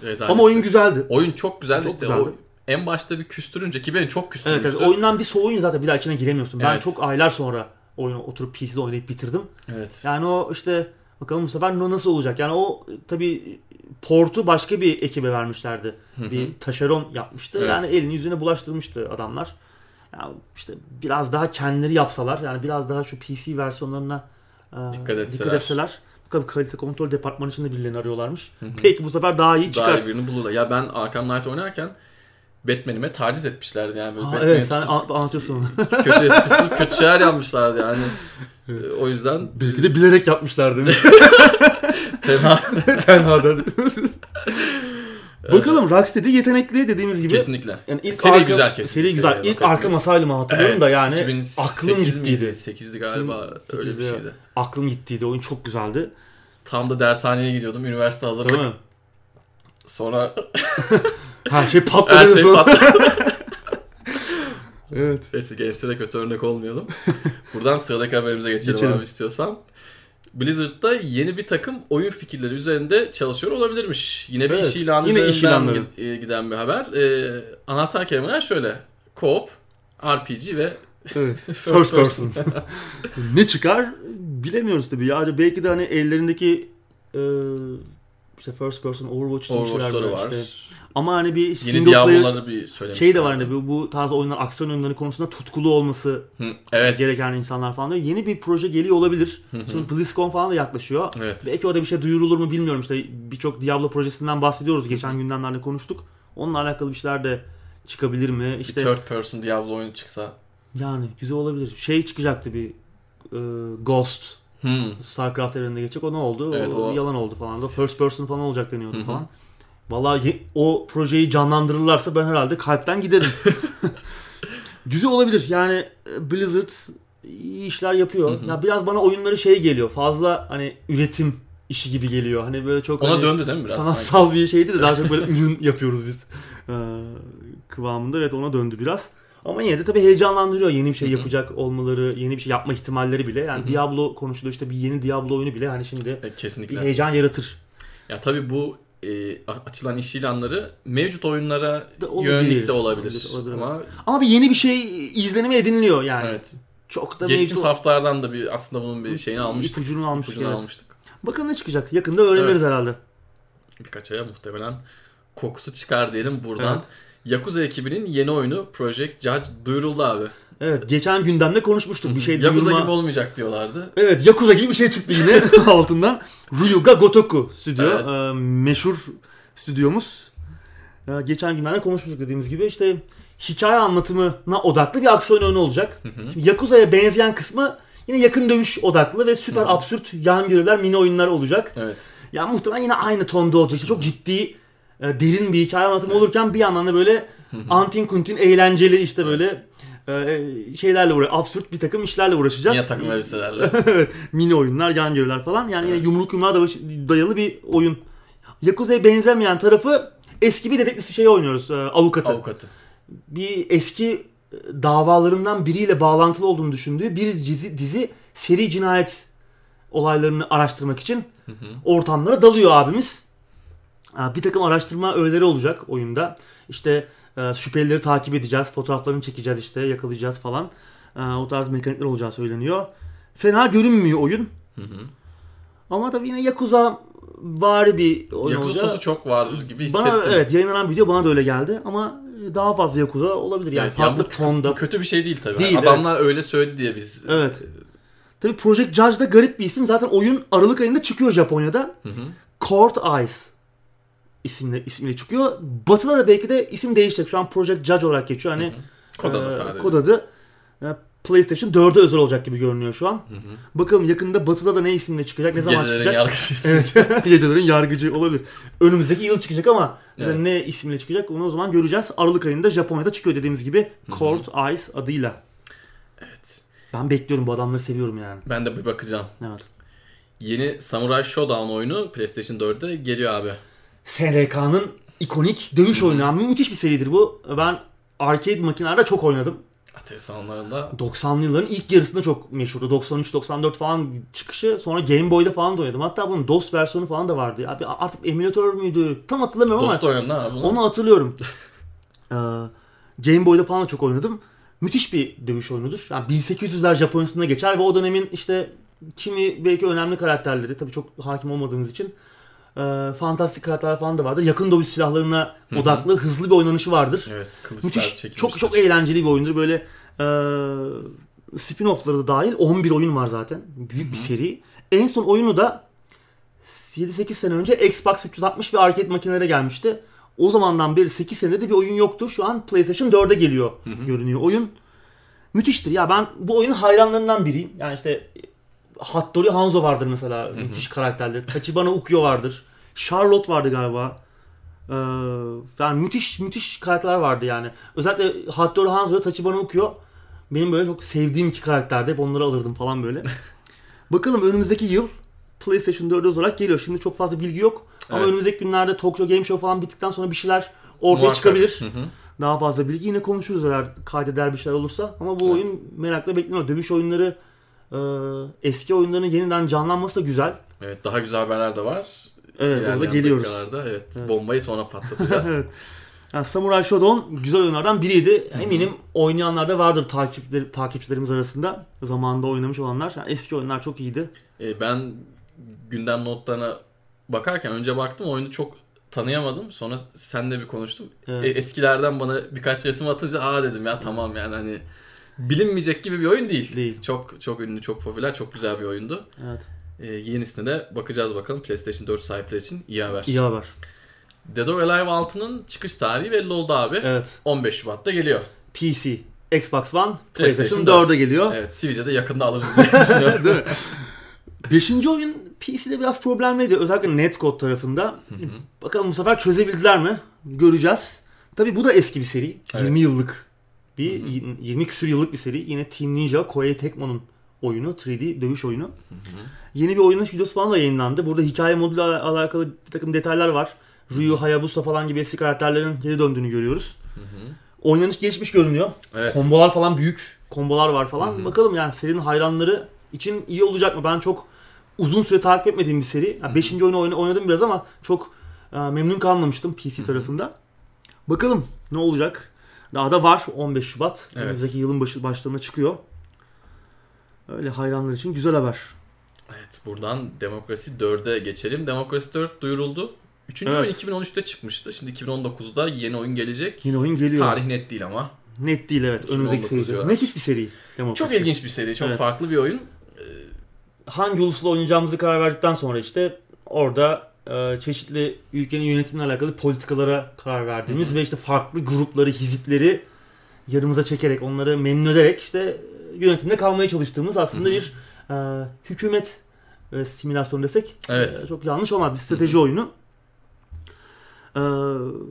yani. rezalet. Ama oyun güzeldi. Oyun çok güzel Çok işte güzeldi. o en başta bir küstürünce ki beni çok Evet, küstürmüştü. evet oyundan bir soğuyunca zaten bir daha içine giremiyorsun. Ben Evet. çok aylar sonra oyunu oturup PC'de oynayıp bitirdim. Evet. Yani o işte bakalım bu sefer nasıl olacak? Yani o tabi portu başka bir ekibe vermişlerdi. bir taşeron yapmıştı. Evet. Yani elini yüzüne bulaştırmıştı adamlar. Yani işte biraz daha kendileri yapsalar yani biraz daha şu PC versiyonlarına e, Dikkat etseler. dikkat etseler. Bakalım kalite kontrol departmanı içinde birilerini arıyorlarmış. Belki bu sefer daha iyi çıkar. Daha iyi birini bulurlar. Ya ben Arkham Knight oynarken Batman'ime taciz etmişlerdi yani. Böyle Batman'i evet sen anlatıyorsun onu. köşeye sıkıştırıp kötü şeyler yapmışlardı yani. O yüzden Belki de bilerek yapmışlar değil mi? tenha Tenha'da. Bakalım Rocksteady yetenekli dediğimiz gibi. kesinlikle. Yani ilk Seri Arkham- güzel kesin. Seri güzel. Seriye İlk. Arkham Asylum'u hatırlıyorum da yani 2008 aklım gittiydi. miydi? 8'di galiba öyle bir 2008'de. şeydi. aklım gittiydi. Oyun çok güzeldi. Tam da dershaneye gidiyordum. Üniversite hazırlık. Sonra Her şey patladı. her şey patladı. Evet. Neyse gençlere kötü örnek olmayalım. Buradan sıradaki haberimize geçelim, Geçelim. abi istiyorsan. Blizzard'da yeni bir takım oyun fikirleri üzerinde çalışıyor olabilirmiş. Yine bir Evet, iş ilanı yine iş üzerinden ilanları. gi- e, giden bir haber. Ee, anahtar kelimeler şöyle. Co-op, RPG ve evet. first, First person. person. ne çıkar bilemiyoruz tabii. Ya belki de hani ellerindeki e, işte first person Overwatch şeyler Overwatch'ları var. var. işte. Ama hani bir single player bir şey de var hani bu, bu tarz oyunlar aksiyon oyunları konusunda tutkulu olması Hı, evet. gereken insanlar falan diyor. Yeni bir proje geliyor olabilir. Hı hı. Şimdi BlizzCon falan da yaklaşıyor. Evet. Belki orada bir şey duyurulur mu bilmiyorum. İşte birçok Diablo projesinden bahsediyoruz. Geçen gündemlerde konuştuk. Onunla alakalı bir şeyler de çıkabilir mi? Bir İşte third person Diablo oyunu çıksa. yani güzel olabilir. Şey çıkacaktı bir e, Ghost Hmm. StarCraft evreninde geçecek. O ne oldu? Evet, o, o- yalan oldu falan. Da first person falan olacak deniyordu Hı hı. falan. Vallahi o projeyi canlandırırlarsa ben herhalde kalpten giderim. Güzel olabilir. Yani e, Blizzard iyi işler yapıyor. Hı hı. Ya biraz bana oyunları şey geliyor. Fazla hani üretim işi gibi geliyor. Hani böyle çok Ona hani döndü değil mi biraz? sanki? sanatsal bir şeydi de daha çok böyle ürün yapıyoruz biz. Ee, kıvamında evet ona döndü biraz. Ama yine de tabii heyecanlandırıyor yeni bir şey yapacak olmaları, yeni bir şey yapma ihtimalleri bile. Yani. Diablo konuşuluyor işte bir yeni Diablo oyunu bile hani şimdi E, bir kesinlikle. heyecan yaratır. Ya tabii bu e, açılan iş ilanları mevcut oyunlara olabilir. yönelik de olabilir. Olabilir, olabilir. Ama Ama bir yeni bir şey izlenimi ediniliyor yani. evet. Çok da Geçtiğimiz mevcut- haftalardan da bir aslında bunun bir şeyini almıştık. İpucunu almıştık İpucunu evet. almıştık. Bakalım ne çıkacak. Yakında öğreniriz herhalde. Birkaç aya muhtemelen kokusu çıkar diyelim buradan. Evet. Yakuza ekibinin yeni oyunu Project Judge duyuruldu abi. Evet geçen gündemde konuşmuştuk. Bir şey Yakuza duyurma- gibi olmayacak diyorlardı. Evet Yakuza gibi bir şey çıktı yine altından. Ryuga Gotoku stüdyo. Evet. Ee, meşhur stüdyomuz. Ee, geçen günlerde konuşmuştuk dediğimiz gibi. işte hikaye anlatımına odaklı bir aksiyon oyunu olacak. Şimdi Yakuza'ya benzeyen kısmı yine yakın dövüş odaklı ve süper absürt yan görevler, mini oyunlar olacak. Evet. Yani muhtemelen yine aynı tonda olacak. İşte çok ciddi, e, derin bir hikaye anlatımı olurken bir yandan da böyle antin kuntin eğlenceli işte böyle e, şeylerle uğra absürt bir takım işlerle uğraşacağız. Yine takım elbiselerle. evet. Mini oyunlar, yan görevler falan. Yani yine yumruk yumruğa dayalı bir oyun. Yakuza'ya benzemeyen tarafı eski bir dedektif şeyi oynuyoruz. e, avukatı. Avukatı. Bir eski e, davalarından biriyle bağlantılı olduğunu düşündüğü bir dizi, dizi seri cinayet olaylarını araştırmak için ortamlara dalıyor abimiz. Ha, Bir takım araştırma öğeleri olacak oyunda. İşte e, şüphelileri takip edeceğiz, fotoğraflarını çekeceğiz işte, yakalayacağız falan. E, O tarz mekanikler olacağı söyleniyor. Fena görünmüyor oyun. Hı hı. Ama tabii yine Yakuza vari bir oyun Yakuza olacak. çok var gibi hissettim. Bana evet yayınlanan video bana da öyle geldi ama daha fazla Yakuza olabilir yani Evet, farklı bu, tonda. bu kötü bir şey değil tabii. Değil, Adamlar öyle söyledi diye biz. Evet. Tabii Project Judge da garip bir isim. Zaten oyun Aralık ayında çıkıyor Japonya'da. Hı hı. Court Eyes isimle ismiyle çıkıyor. Batı'da da belki de isim değişecek. Şu an Project Judge olarak geçiyor. Hani Kod adı e, sadece. Kod adı e, PlayStation 4'e özel olacak gibi görünüyor şu an. Hı hı. Bakalım yakında Batı'da da ne isimle çıkacak, ne zaman Gecelerin çıkacak. yargısı. Evet. Gecelerin yargıcı olabilir. Önümüzdeki yıl çıkacak ama Evet. ne isimle çıkacak onu o zaman göreceğiz. Aralık ayında Japonya'da çıkıyor dediğimiz gibi Court Eyes adıyla. Evet. Ben bekliyorum bu adamları seviyorum yani. Ben de bir bakacağım. Evet. Yeni Samurai Showdown oyunu PlayStation 4'e geliyor abi. SNK'nın ikonik dövüş abi. Müthiş bir seridir bu. Ben arcade makinelerde çok oynadım. Atari salonlarında 90'lı yılların ilk yarısında çok meşhurdu. 93-94 falan çıkışı. Sonra Game Boy'da falan da oynadım. Hatta bunun DOS versiyonu falan da vardı. Abi artık emülatör müydü? Tam hatırlamıyorum ama Dost oyunu abi. bunu. onu hatırlıyorum. Ee, Game Boy'da falan da çok oynadım. Müthiş bir dövüş oyunudur. Yani 1800'ler Japonya'sında geçer ve o dönemin işte kimi belki önemli karakterleri tabii çok hakim olmadığımız için e, fantastik karakterler falan da vardır. Yakın dövüş silahlarına odaklı hızlı bir oynanışı vardır. Evet kılıçlar Müthiş. Çok çok eğlenceli bir oyundur. Böyle e, spin-off'ları da dahil 11 oyun var zaten. Büyük bir seri. En son oyunu da 7-8 sene önce Xbox 360 ve arcade makinelere gelmişti. O zamandan beri 8 senede bir oyun yoktu. Şu an PlayStation 4'e geliyor görünüyor oyun. Müthiştir. Ya ben bu oyunun hayranlarından biriyim. Yani işte Hattori Hanzo vardır mesela. Müthiş karakterler. Tachibana Ukyo vardır. Charlotte vardı galiba. Ee, yani müthiş müthiş karakterler vardı yani. Özellikle Hattori Hanzo ve Tachibana Ukyo benim böyle çok sevdiğim iki karakterdi. Hep onları alırdım falan böyle. Bakalım önümüzdeki yıl PlayStation 4 olarak geliyor. Şimdi çok fazla bilgi yok. Ama Evet. önümüzdeki günlerde Tokyo Game Show falan bittikten sonra bir şeyler ortaya Muhakkak. çıkabilir. Hı hı. Daha fazla bilgi yine konuşuruz eğer kaydeder bir şeyler olursa. Ama bu Evet. oyun merakla bekleniyor. Dövüş oyunları eski oyunların yeniden canlanması da güzel. Evet daha güzel haberler de var. Evet orada geliyoruz. dakikalarda, Evet, Evet. bombayı sonra patlatacağız. evet. Yani Samurai Shodown güzel oyunlardan biriydi. Eminim oynayanlar da vardır takipçiler, takipçilerimiz arasında. Zamanında oynamış olanlar. Yani eski oyunlar çok iyiydi. E, ben gündem notlarına bakarken önce baktım oyunu çok tanıyamadım. Sonra senle bir konuştum. Evet. E, eskilerden bana birkaç resim atınca aa dedim ya tamam yani hani bilinmeyecek gibi bir oyun değil. Değil. Çok çok ünlü, çok popüler, çok güzel bir oyundu. Evet. E, yenisine de bakacağız bakalım. PlayStation 4 sahipleri için iyi haber. İyi haber. Dead or Alive 6'nın çıkış tarihi belli oldu abi. Evet. 15 Şubat'ta geliyor. PC, Xbox One, PlayStation, PlayStation 4'e geliyor. Evet, Switch'e de yakında alırız diye düşünüyorum. Değil mi? Beşinci oyun PC'de biraz problemliydi. Özellikle Netcode tarafında. Bakalım bu sefer çözebildiler mi? Göreceğiz. Tabi bu da eski bir seri. Evet. 20 yıllık bir 20 küsür yıllık bir seri. Yine Team Ninja Koei Tecmo'nun oyunu. 3D dövüş oyunu. Yeni bir oyunun videosu falan da yayınlandı. Burada hikaye moduyla al- alakalı bir takım detaylar var. Ryu, Hayabusa falan gibi eski karakterlerin geri döndüğünü görüyoruz. Oynanış gelişmiş görünüyor. Evet. Kombolar falan büyük. Kombolar var falan. Bakalım yani serinin hayranları için iyi olacak mı? Ben çok uzun süre takip etmediğim bir seri. Yani beşinci oyunu oyna- oynadım biraz ama çok e, memnun kalmamıştım PC tarafında. Bakalım ne olacak? Daha da var 15 Şubat. Evet. Önümüzdeki yılın başı, başlarına çıkıyor. Öyle hayranlar için güzel haber. Evet buradan Demokrasi 4'e geçelim. Demokrasi 4 duyuruldu. Üçüncü Evet. oyun 2013'te çıkmıştı. Şimdi 2019'da yeni oyun gelecek. Yine oyun geliyor. Tarih net değil ama. Net değil evet. Önümüzdeki 2019 seri. Nefis bir seri. Demokrasi. Çok ilginç bir seri. Çok Evet. farklı bir oyun. hangi ulusla oynayacağımızı karar verdikten sonra işte orada çeşitli ülkenin yönetimine alakalı politikalara karar verdiğimiz ve işte farklı grupları, hizipleri yanımıza çekerek, onları memnun ederek işte yönetimde kalmaya çalıştığımız aslında bir e, hükümet e, simülasyonu desek Evet. e, çok yanlış olmaz. Bir strateji oyunu. E,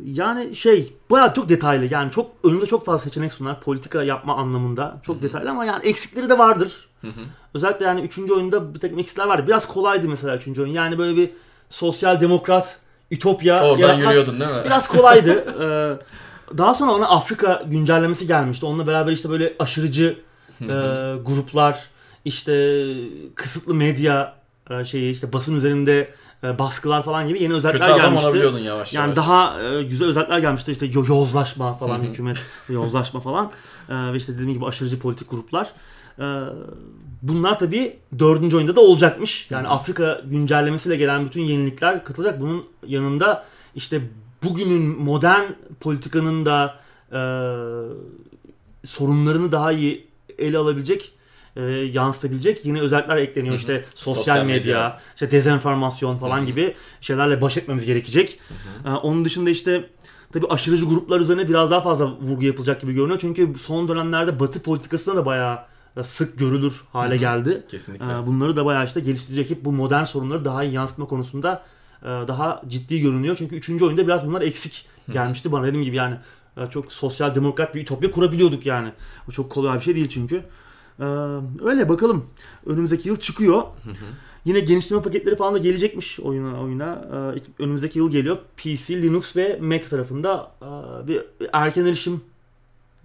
yani şey bayağı çok detaylı yani çok önümüzde çok fazla seçenek sunar politika yapma anlamında çok detaylı ama yani eksikleri de vardır. Hı hı. Özellikle yani 3. oyunda bir takım eksikler vardı. Biraz kolaydı mesela 3. oyun. Yani böyle bir sosyal demokrat, ütopya Oradan yaratmak yürüyordun değil mi? Biraz kolaydı. Ee, daha sonra ona Afrika güncellemesi gelmişti. Onunla beraber işte böyle aşırıcı e, gruplar, işte kısıtlı medya e, şeyi işte basın üzerinde e, baskılar falan gibi yeni Kötü özellikler adam gelmişti. olabiliyordun yavaş Yani yavaş. daha e, güzel özellikler gelmişti işte yo- yozlaşma falan hükümet yozlaşma falan E, ve işte dediğim gibi aşırıcı politik gruplar. E, bunlar tabii dördüncü oyunda da olacakmış. Yani Afrika güncellemesiyle gelen bütün yenilikler katılacak. Bunun yanında işte bugünün modern politikanın da e, sorunlarını daha iyi ele alabilecek e, yansıtabilecek yeni özellikler ekleniyor. Hı hı. İşte sosyal, Sosyal medya, medya. işte dezenformasyon falan Hı hı. gibi şeylerle baş etmemiz gerekecek. Ee, onun dışında işte tabi aşırıcı gruplar üzerine biraz daha fazla vurgu yapılacak gibi görünüyor. Çünkü son dönemlerde Batı politikasına da bayağı sık görülür hale geldi. Kesinlikle. Ee, bunları da bayağı işte geliştirecek hep bu modern sorunları daha iyi yansıtma konusunda e, daha ciddi görünüyor. Çünkü üçüncü oyunda biraz bunlar eksik gelmişti bana dediğim gibi yani e, çok sosyal demokrat bir ütopya kurabiliyorduk yani. O çok kolay bir şey değil çünkü. Öyle bakalım. Önümüzdeki yıl çıkıyor. Yine genişleme paketleri falan da gelecekmiş oyuna. oyuna. Önümüzdeki yıl geliyor. PC, Linux ve Mac tarafında e, bir erken erişim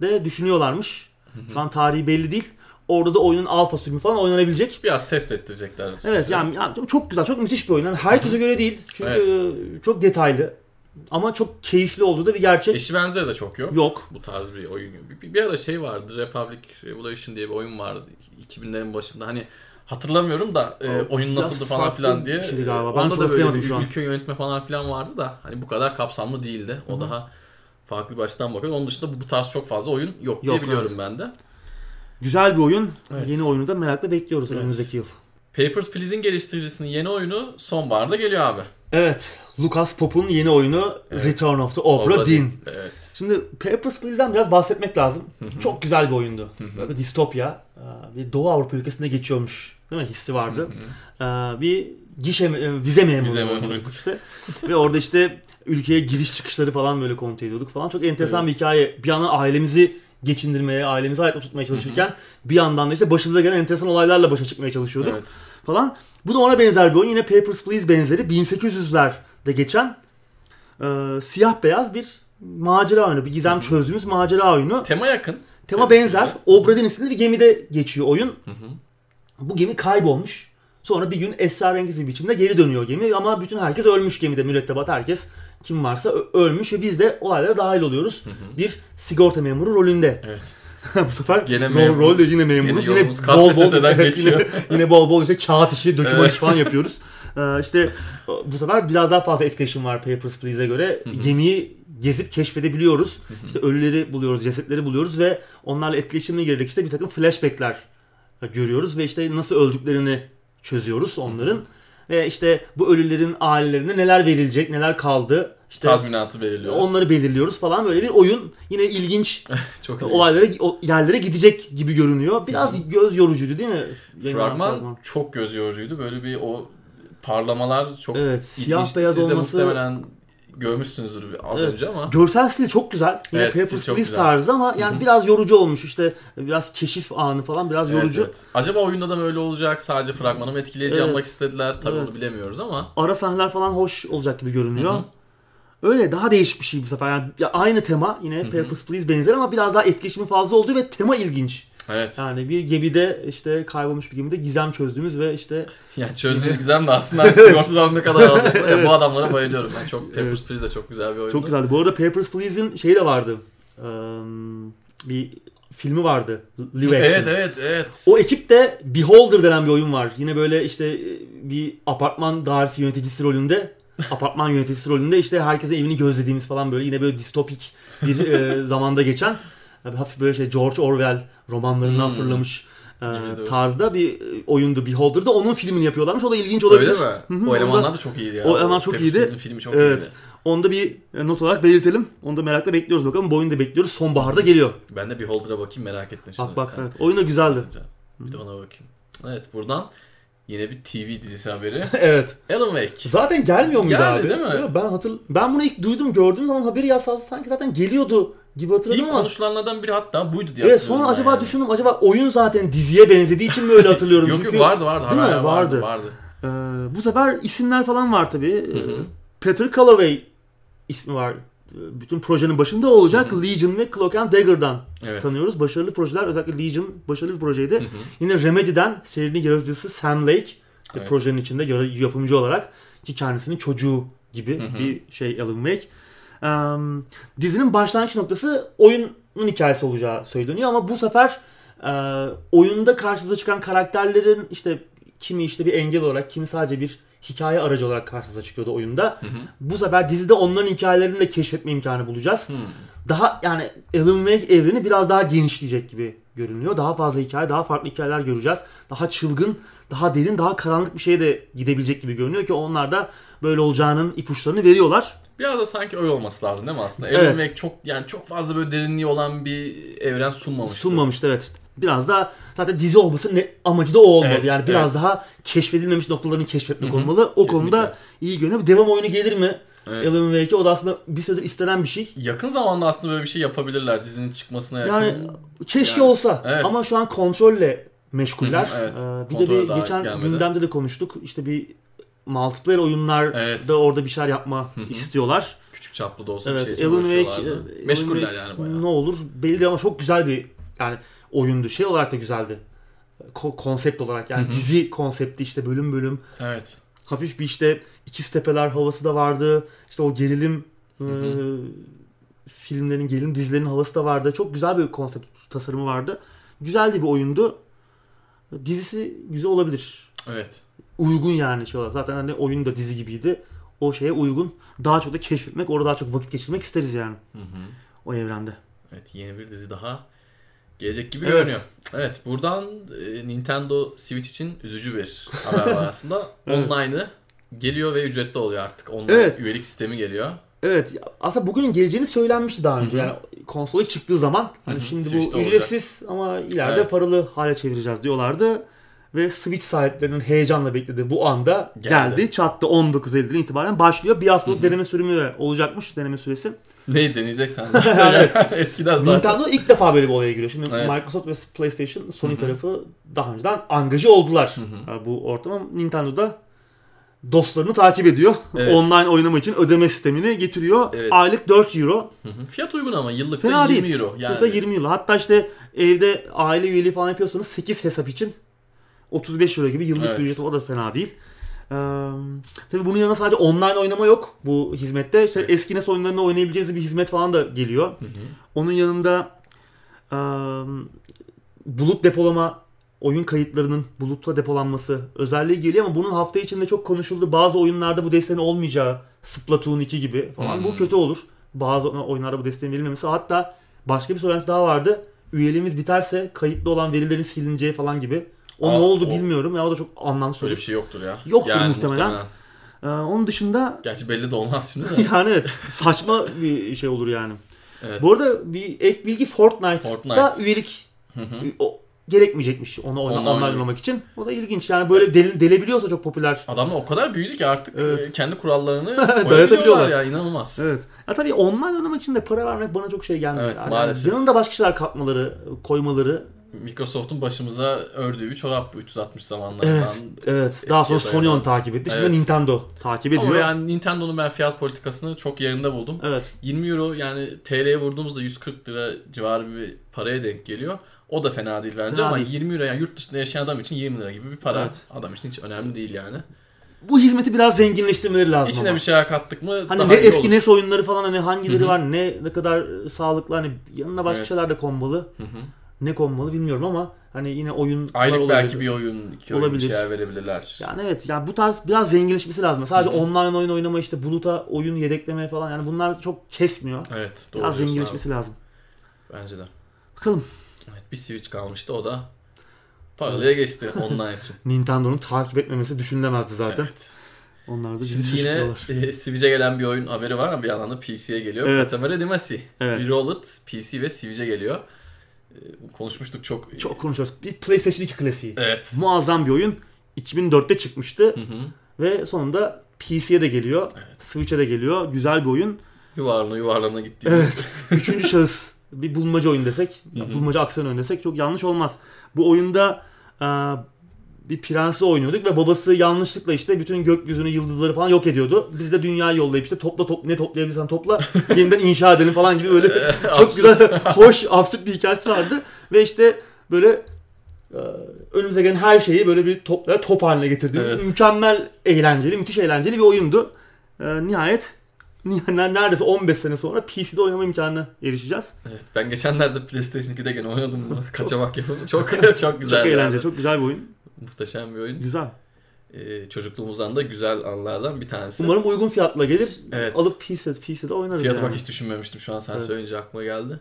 de düşünüyorlarmış. Şu an tarihi belli değil. Orada da oyunun alfa sürümü falan oynanabilecek. Biraz test ettirecekler. Evet yani, yani çok güzel, çok müthiş bir oyun. Yani herkese göre değil. Çünkü evet. çok detaylı. Ama çok keyifli olduğu da bir gerçek. Eşi benzeri de çok yok. Yok. Bu tarz bir oyun. Bir, bir ara şey vardı. Republic Revolution diye bir oyun vardı. 2000'lerin başında. Hani hatırlamıyorum da e, oyun nasıldı falan filan diye. Şey galiba. Ben Onda da böyle bir şu an. ülke yönetme falan filan vardı da hani bu kadar kapsamlı değildi. O Hı-hı. daha farklı bir açıdan bakıyor. Onun dışında bu tarz çok fazla oyun yok, yok diye biliyorum evet. ben de. Güzel bir oyun. Evet. Yeni oyunu da merakla bekliyoruz evet. önümüzdeki yıl. Papers, Please'in geliştiricisinin yeni oyunu sonbaharda geliyor abi. Evet. Lucas Pop'un yeni oyunu evet. Return of the Obra, Obra Dinn. Evet. Şimdi Papers, Please'den biraz bahsetmek lazım. Çok güzel bir oyundu. Böyle distopya. Bir Doğu Avrupa ülkesinde geçiyormuş. Değil mi? Hissi vardı. bir gişe, vize memuru. Vize memuru. işte. Ve orada işte ülkeye giriş çıkışları falan böyle kontrol ediyorduk falan. Çok enteresan evet. bir hikaye. Bir yana ailemizi geçindirmeye, ailemizi hayatta tutmaya çalışırken Hı-hı. bir yandan da işte başımıza gelen enteresan olaylarla başa çıkmaya çalışıyorduk evet. falan. Bu da ona benzer bir oyun. Yine Papers, Please benzeri 1800'lerde geçen e, siyah beyaz bir macera oyunu. Bir gizem Hı-hı. çözdüğümüz macera oyunu. Tema yakın. Tema benzer. Obradin isimli bir gemide geçiyor oyun. Hı-hı. Bu gemi kaybolmuş. Sonra bir gün esrarengiz bir biçimde geri dönüyor gemi ama bütün herkes ölmüş gemide mürettebat herkes kim varsa ölmüş ve biz de olaylara dahil oluyoruz. Hı hı. Bir sigorta memuru rolünde. Evet. bu sefer Gene rol, rol de yine memuruz. Yine, yine bol bol, evet, yine, yine bol bol işte kağıt işi, döküman evet. işi falan yapıyoruz. Ee, işte bu sefer biraz daha fazla etkileşim var Papers, Please'e göre. Hı hı. Gemiyi gezip keşfedebiliyoruz. Hı hı. İşte ölüleri buluyoruz, cesetleri buluyoruz ve onlarla etkileşimine girerek işte bir takım flashbackler görüyoruz ve işte nasıl öldüklerini çözüyoruz onların. Hı hı. Ve işte bu ölülerin ailelerine neler verilecek, neler kaldı. İşte Tazminatı belirliyoruz. Onları belirliyoruz falan böyle bir oyun. Yine ilginç Çok olaylara, yerlere gidecek gibi görünüyor. Biraz Hı. göz yorucuydu değil mi? Fragman, fragman çok göz yorucuydu. Böyle bir o parlamalar çok evet, siyah beyaz Siz olması muhtemelen görmüşsünüzdür az evet. önce ama. Görsel stil çok güzel. Yine evet, Papers, Please tarzı ama yani Hı-hı. biraz yorucu olmuş. İşte biraz keşif anı falan biraz yorucu. Evet, evet. Acaba oyunda da mı öyle olacak? Sadece fragmanı mı etkileyici evet. yapmak istediler? Tabii evet. onu bilemiyoruz ama. Ara sahneler falan hoş olacak gibi görünüyor. Hı-hı. Öyle daha değişik bir şey bu sefer. Yani aynı tema yine Hı-hı. Papers, Please benzer ama biraz daha etkileşimi fazla olduğu ve tema ilginç. Evet. Yani bir gemide işte kaybolmuş bir gemide gizem çözdüğümüz ve işte... Ya çözdüğümüz gizem de aslında sigortadan ne kadar alacaklar ya bu adamlara bayılıyorum ben. Çok Papers, evet. Please de çok güzel bir oyundu. Çok güzeldi. Bu arada Papers, Please'in şeyi de vardı. Ee, bir filmi vardı. Live Action. Evet evet evet. O ekipte Beholder denen bir oyun var. Yine böyle işte bir apartman dairesi yöneticisi rolünde apartman yöneticisi rolünde işte herkese evini gözlediğimiz falan böyle yine böyle distopik bir e, zamanda geçen hafif böyle şey George Orwell romanlarından hmm. fırlamış e, tarzda bir oyundu Beholder'da. Onun filmini yapıyorlarmış. O da ilginç olabilir. Öyle mi? Hı-hı. O elemanlar da çok iyiydi ya. O eleman çok iyiydi. filmi çok evet. iyiydi. Onu da bir not olarak belirtelim. Onu da merakla bekliyoruz bakalım. Bu oyunu da bekliyoruz. Sonbaharda geliyor. Ben de Beholder'a bakayım merak ettim şimdi. Bak bak evet. Oyun da güzeldi. Bir de ona bakayım. Evet buradan Yine bir TV dizisi haberi. evet. Alan Wake. Zaten gelmiyor muydu Geldi, abi? değil mi? Ben hatır ben bunu ilk duydum gördüğüm zaman haberi ya sanki zaten geliyordu gibi hatırladım İlk ama. konuşulanlardan biri hatta buydu diye Evet sonra acaba yani. düşündüm acaba oyun zaten diziye benzediği için mi öyle hatırlıyorum? yok Çünkü, yok vardı vardı. Değil mi? Vardı. vardı. Ee, bu sefer isimler falan var tabii. Peter Calloway ismi var bütün projenin başında olacak. Hı hı. Legion ve Cloak and Dagger'dan evet. tanıyoruz. Başarılı projeler. Özellikle Legion başarılı bir projeydi. Hı hı. Yine Remedy'den serinin yaratıcısı Sam Lake evet. projenin içinde yapımcı olarak ki kendisinin çocuğu gibi hı hı. bir şey Alan Wake. Um, dizinin başlangıç noktası oyunun hikayesi olacağı söyleniyor ama bu sefer e, oyunda karşımıza çıkan karakterlerin işte kimi işte bir engel olarak kimi sadece bir hikaye aracı olarak karşımıza çıkıyordu oyunda. Hı hı. Bu sefer dizide onların hikayelerini de keşfetme imkanı bulacağız. Hı. Daha yani Alan Wake evreni biraz daha genişleyecek gibi görünüyor. Daha fazla hikaye, daha farklı hikayeler göreceğiz. Daha çılgın, daha derin, daha karanlık bir şeye de gidebilecek gibi görünüyor ki onlar da böyle olacağının ipuçlarını veriyorlar. Biraz da sanki öyle olması lazım değil mi aslında? Evet. Alan Wake çok yani çok fazla böyle derinliği olan bir evren sunmamıştı. Sunmamıştı evet biraz daha zaten dizi olması ne amacı da o olmalı. Evet, yani biraz evet. daha keşfedilmemiş noktalarını keşfetmek Hı-hı. olmalı. O Kesinlikle. konuda iyi görünüyor. Devam oyunu gelir mi? Evet. Alan Wake 2 o da aslında bir süredir istenen bir şey. Yakın zamanda aslında böyle bir şey yapabilirler dizinin çıkmasına yakın. Yani keşke Yani, olsa evet. ama şu an kontrolle meşguller. Hı evet. Ee, bir de Kontrole bir geçen gelmedi. gündemde de konuştuk. İşte bir multiplayer oyunlar Evet. da orada bir şeyler yapma istiyorlar. Küçük çaplı da olsa Evet, bir şey Alan Wake, e, Alan Meşguller Wake yani bayağı. Ne olur belli değil ama çok güzel bir yani oyundu. Şey olarak da güzeldi. Ko- konsept olarak yani Hı hı. dizi konsepti işte bölüm bölüm. Evet. Hafif bir işte ikiz tepeler havası da vardı. İşte o gerilim e, hı. filmlerin, gerilim dizilerinin havası da vardı. Çok güzel bir konsept tasarımı vardı. Güzeldi bir oyundu. Dizisi güzel olabilir. Evet. Uygun yani şey olarak. Zaten hani oyun da dizi gibiydi. O şeye uygun. Daha çok da keşfetmek, orada daha çok vakit geçirmek isteriz yani Hı hı. o evrende. Evet yeni bir dizi daha gelecek gibi Evet. görünüyor. Evet buradan e, Nintendo Switch için üzücü bir haber var aslında. Evet. Online'ı geliyor ve ücretli oluyor artık. Online Evet. üyelik sistemi geliyor. Evet aslında bugünün geleceğini söylenmişti daha önce. Hı hı. Yani konsol ilk çıktığı zaman hani şimdi Switch'te bu olacak. ücretsiz ama ileride Evet. paralı hale çevireceğiz diyorlardı. Ve Switch sahiplerinin heyecanla beklediği bu anda geldi. Geldi. Çattı 19 Eylül'den itibaren başlıyor. Bir haftalık deneme sürümü olacakmış deneme süresi. Neyi deneyeceksen zaten. Eskiden zaten. Nintendo ilk defa böyle bir olaya giriyor. Şimdi Evet. Microsoft ve PlayStation, Sony Hı hı. tarafı daha önceden angaje oldular Hı hı. Ha, bu ortama. Nintendo'da dostlarını takip ediyor. Evet. Online oynama için ödeme sistemini getiriyor. Evet. Aylık 4 euro. Hı hı. Fiyat uygun ama yıllık Fena da 20 değil. euro. Yani. Yoksa 20 euro. Hatta işte evde aile üyeliği falan yapıyorsanız 8 hesap için 35 euro gibi yıllık Evet. bir ücreti o da fena değil. Ee, tabii bunun yanında sadece online oynama yok bu hizmette. İşte Evet. eski nesil oyunlarını oynayabileceğiniz bir hizmet falan da geliyor. Hı hı. Onun yanında e, bulut depolama oyun kayıtlarının bulutta depolanması özelliği geliyor ama bunun hafta içinde çok konuşuldu. Bazı oyunlarda bu desteğin olmayacağı Splatoon 2 gibi falan. Hmm. Bu kötü olur. Bazı oyunlarda bu desteğin verilmemesi. Hatta başka bir söylenti daha vardı. Üyeliğimiz biterse kayıtlı olan verilerin silineceği falan gibi. O Aa, ne oldu o- bilmiyorum ya o da çok anlamsız Öyle bir şey yoktur ya. Yoktur muhtemelen. Ee, onun dışında Gerçi belli de olmaz şimdi de. yani evet saçma bir şey olur yani. Evet. Bu arada bir ek bilgi Fortnite'da Fortnite. üyelik Hı hı. o, gerekmeyecekmiş onu oyna, online oynamak için. O da ilginç. Yani böyle del, delebiliyorsa çok popüler. Adamlar o kadar büyüdü ki artık Evet. e, kendi kurallarını Dayatabiliyorlar. ya inanılmaz. Evet. Ya tabii online oynamak için de para vermek bana çok şey gelmiyor. Evet, yani maalesef. yanında başka şeyler katmaları, koymaları. Microsoft'un başımıza ördüğü bir çorap bu 360 zamanlardan. Evet. Evet. Daha sonra Sony onu takip etti. Şimdi Evet. Nintendo takip ediyor. Ama yani Nintendo'nun ben fiyat politikasını çok yerinde buldum. Evet. 20 euro yani TL'ye vurduğumuzda 140 lira civarı bir paraya denk geliyor. O da fena değil bence Fena ama değil. 20 euro yani yurt dışında yaşayan adam için 20 lira gibi bir para. Evet. Adam için hiç önemli değil yani. Bu hizmeti biraz zenginleştirmeleri lazım İçine ama. bir şey kattık mı Hani ne eski olur. NES oyunları falan hani hangileri Hı hı. var ne ne kadar sağlıklı hani yanına başka Evet. şeyler de konmalı. Hı hı. Ne konmalı bilmiyorum ama hani yine oyun Aylık belki bir oyun, iki oyun bir Olabilir. şeyler verebilirler. Yani evet yani bu tarz biraz zenginleşmesi lazım. Sadece Hı hı. online oyun oynama işte buluta oyun yedekleme falan yani bunlar çok kesmiyor. Evet doğru biraz zenginleşmesi lazım. abi. Bence de. Bakalım Evet, bir Switch kalmıştı o da paralıya geçti online için. Nintendo'nun takip etmemesi düşünülemezdi zaten. Evet. Onlar da bizi yine e, Switch'e gelen bir oyun haberi var ama bir yandan da PC'ye geliyor. Evet. Katamari Damacy. Evet. Rerolled PC ve Switch'e geliyor. E, konuşmuştuk çok. Çok konuşuyoruz. Bir PlayStation 2 klasiği. Evet. Muazzam bir oyun. 2004'te çıkmıştı Hı hı. ve sonunda PC'ye de geliyor. Evet. Switch'e de geliyor. Güzel bir oyun. Yuvarlana yuvarlana gittiğimiz. Evet. Üçüncü şahıs bir bulmaca oyun desek, Hı hı. bulmaca aksiyon oyun desek çok yanlış olmaz. Bu oyunda bir prensi oynuyorduk ve babası yanlışlıkla işte bütün gökyüzünü, yıldızları falan yok ediyordu. Biz de dünyayı yollayıp işte topla top ne toplayabilirsen topla yeniden inşa edelim falan gibi böyle çok Absürt. güzel, hoş, absürt bir hikayesi vardı. Ve işte böyle e, önümüze gelen her şeyi böyle bir toplara top haline getirdiğimiz Evet. mükemmel eğlenceli, müthiş eğlenceli bir oyundu. E, nihayet ni- neredeyse 15 sene sonra PC'de oynama imkanına erişeceğiz. Evet, ben geçenlerde PlayStation 2'de gene oynadım bunu. Kaçamak yapımı. Çok çok güzel. çok eğlenceli, çok güzel bir oyun. Muhteşem bir oyun. Güzel. Ee, çocukluğumuzdan da güzel anlardan bir tanesi. Umarım uygun fiyatla gelir. Evet. Alıp PC'de, PC'de oynarız Fiyatı yani. bak hiç düşünmemiştim şu an sen Evet. söyleyince aklıma geldi.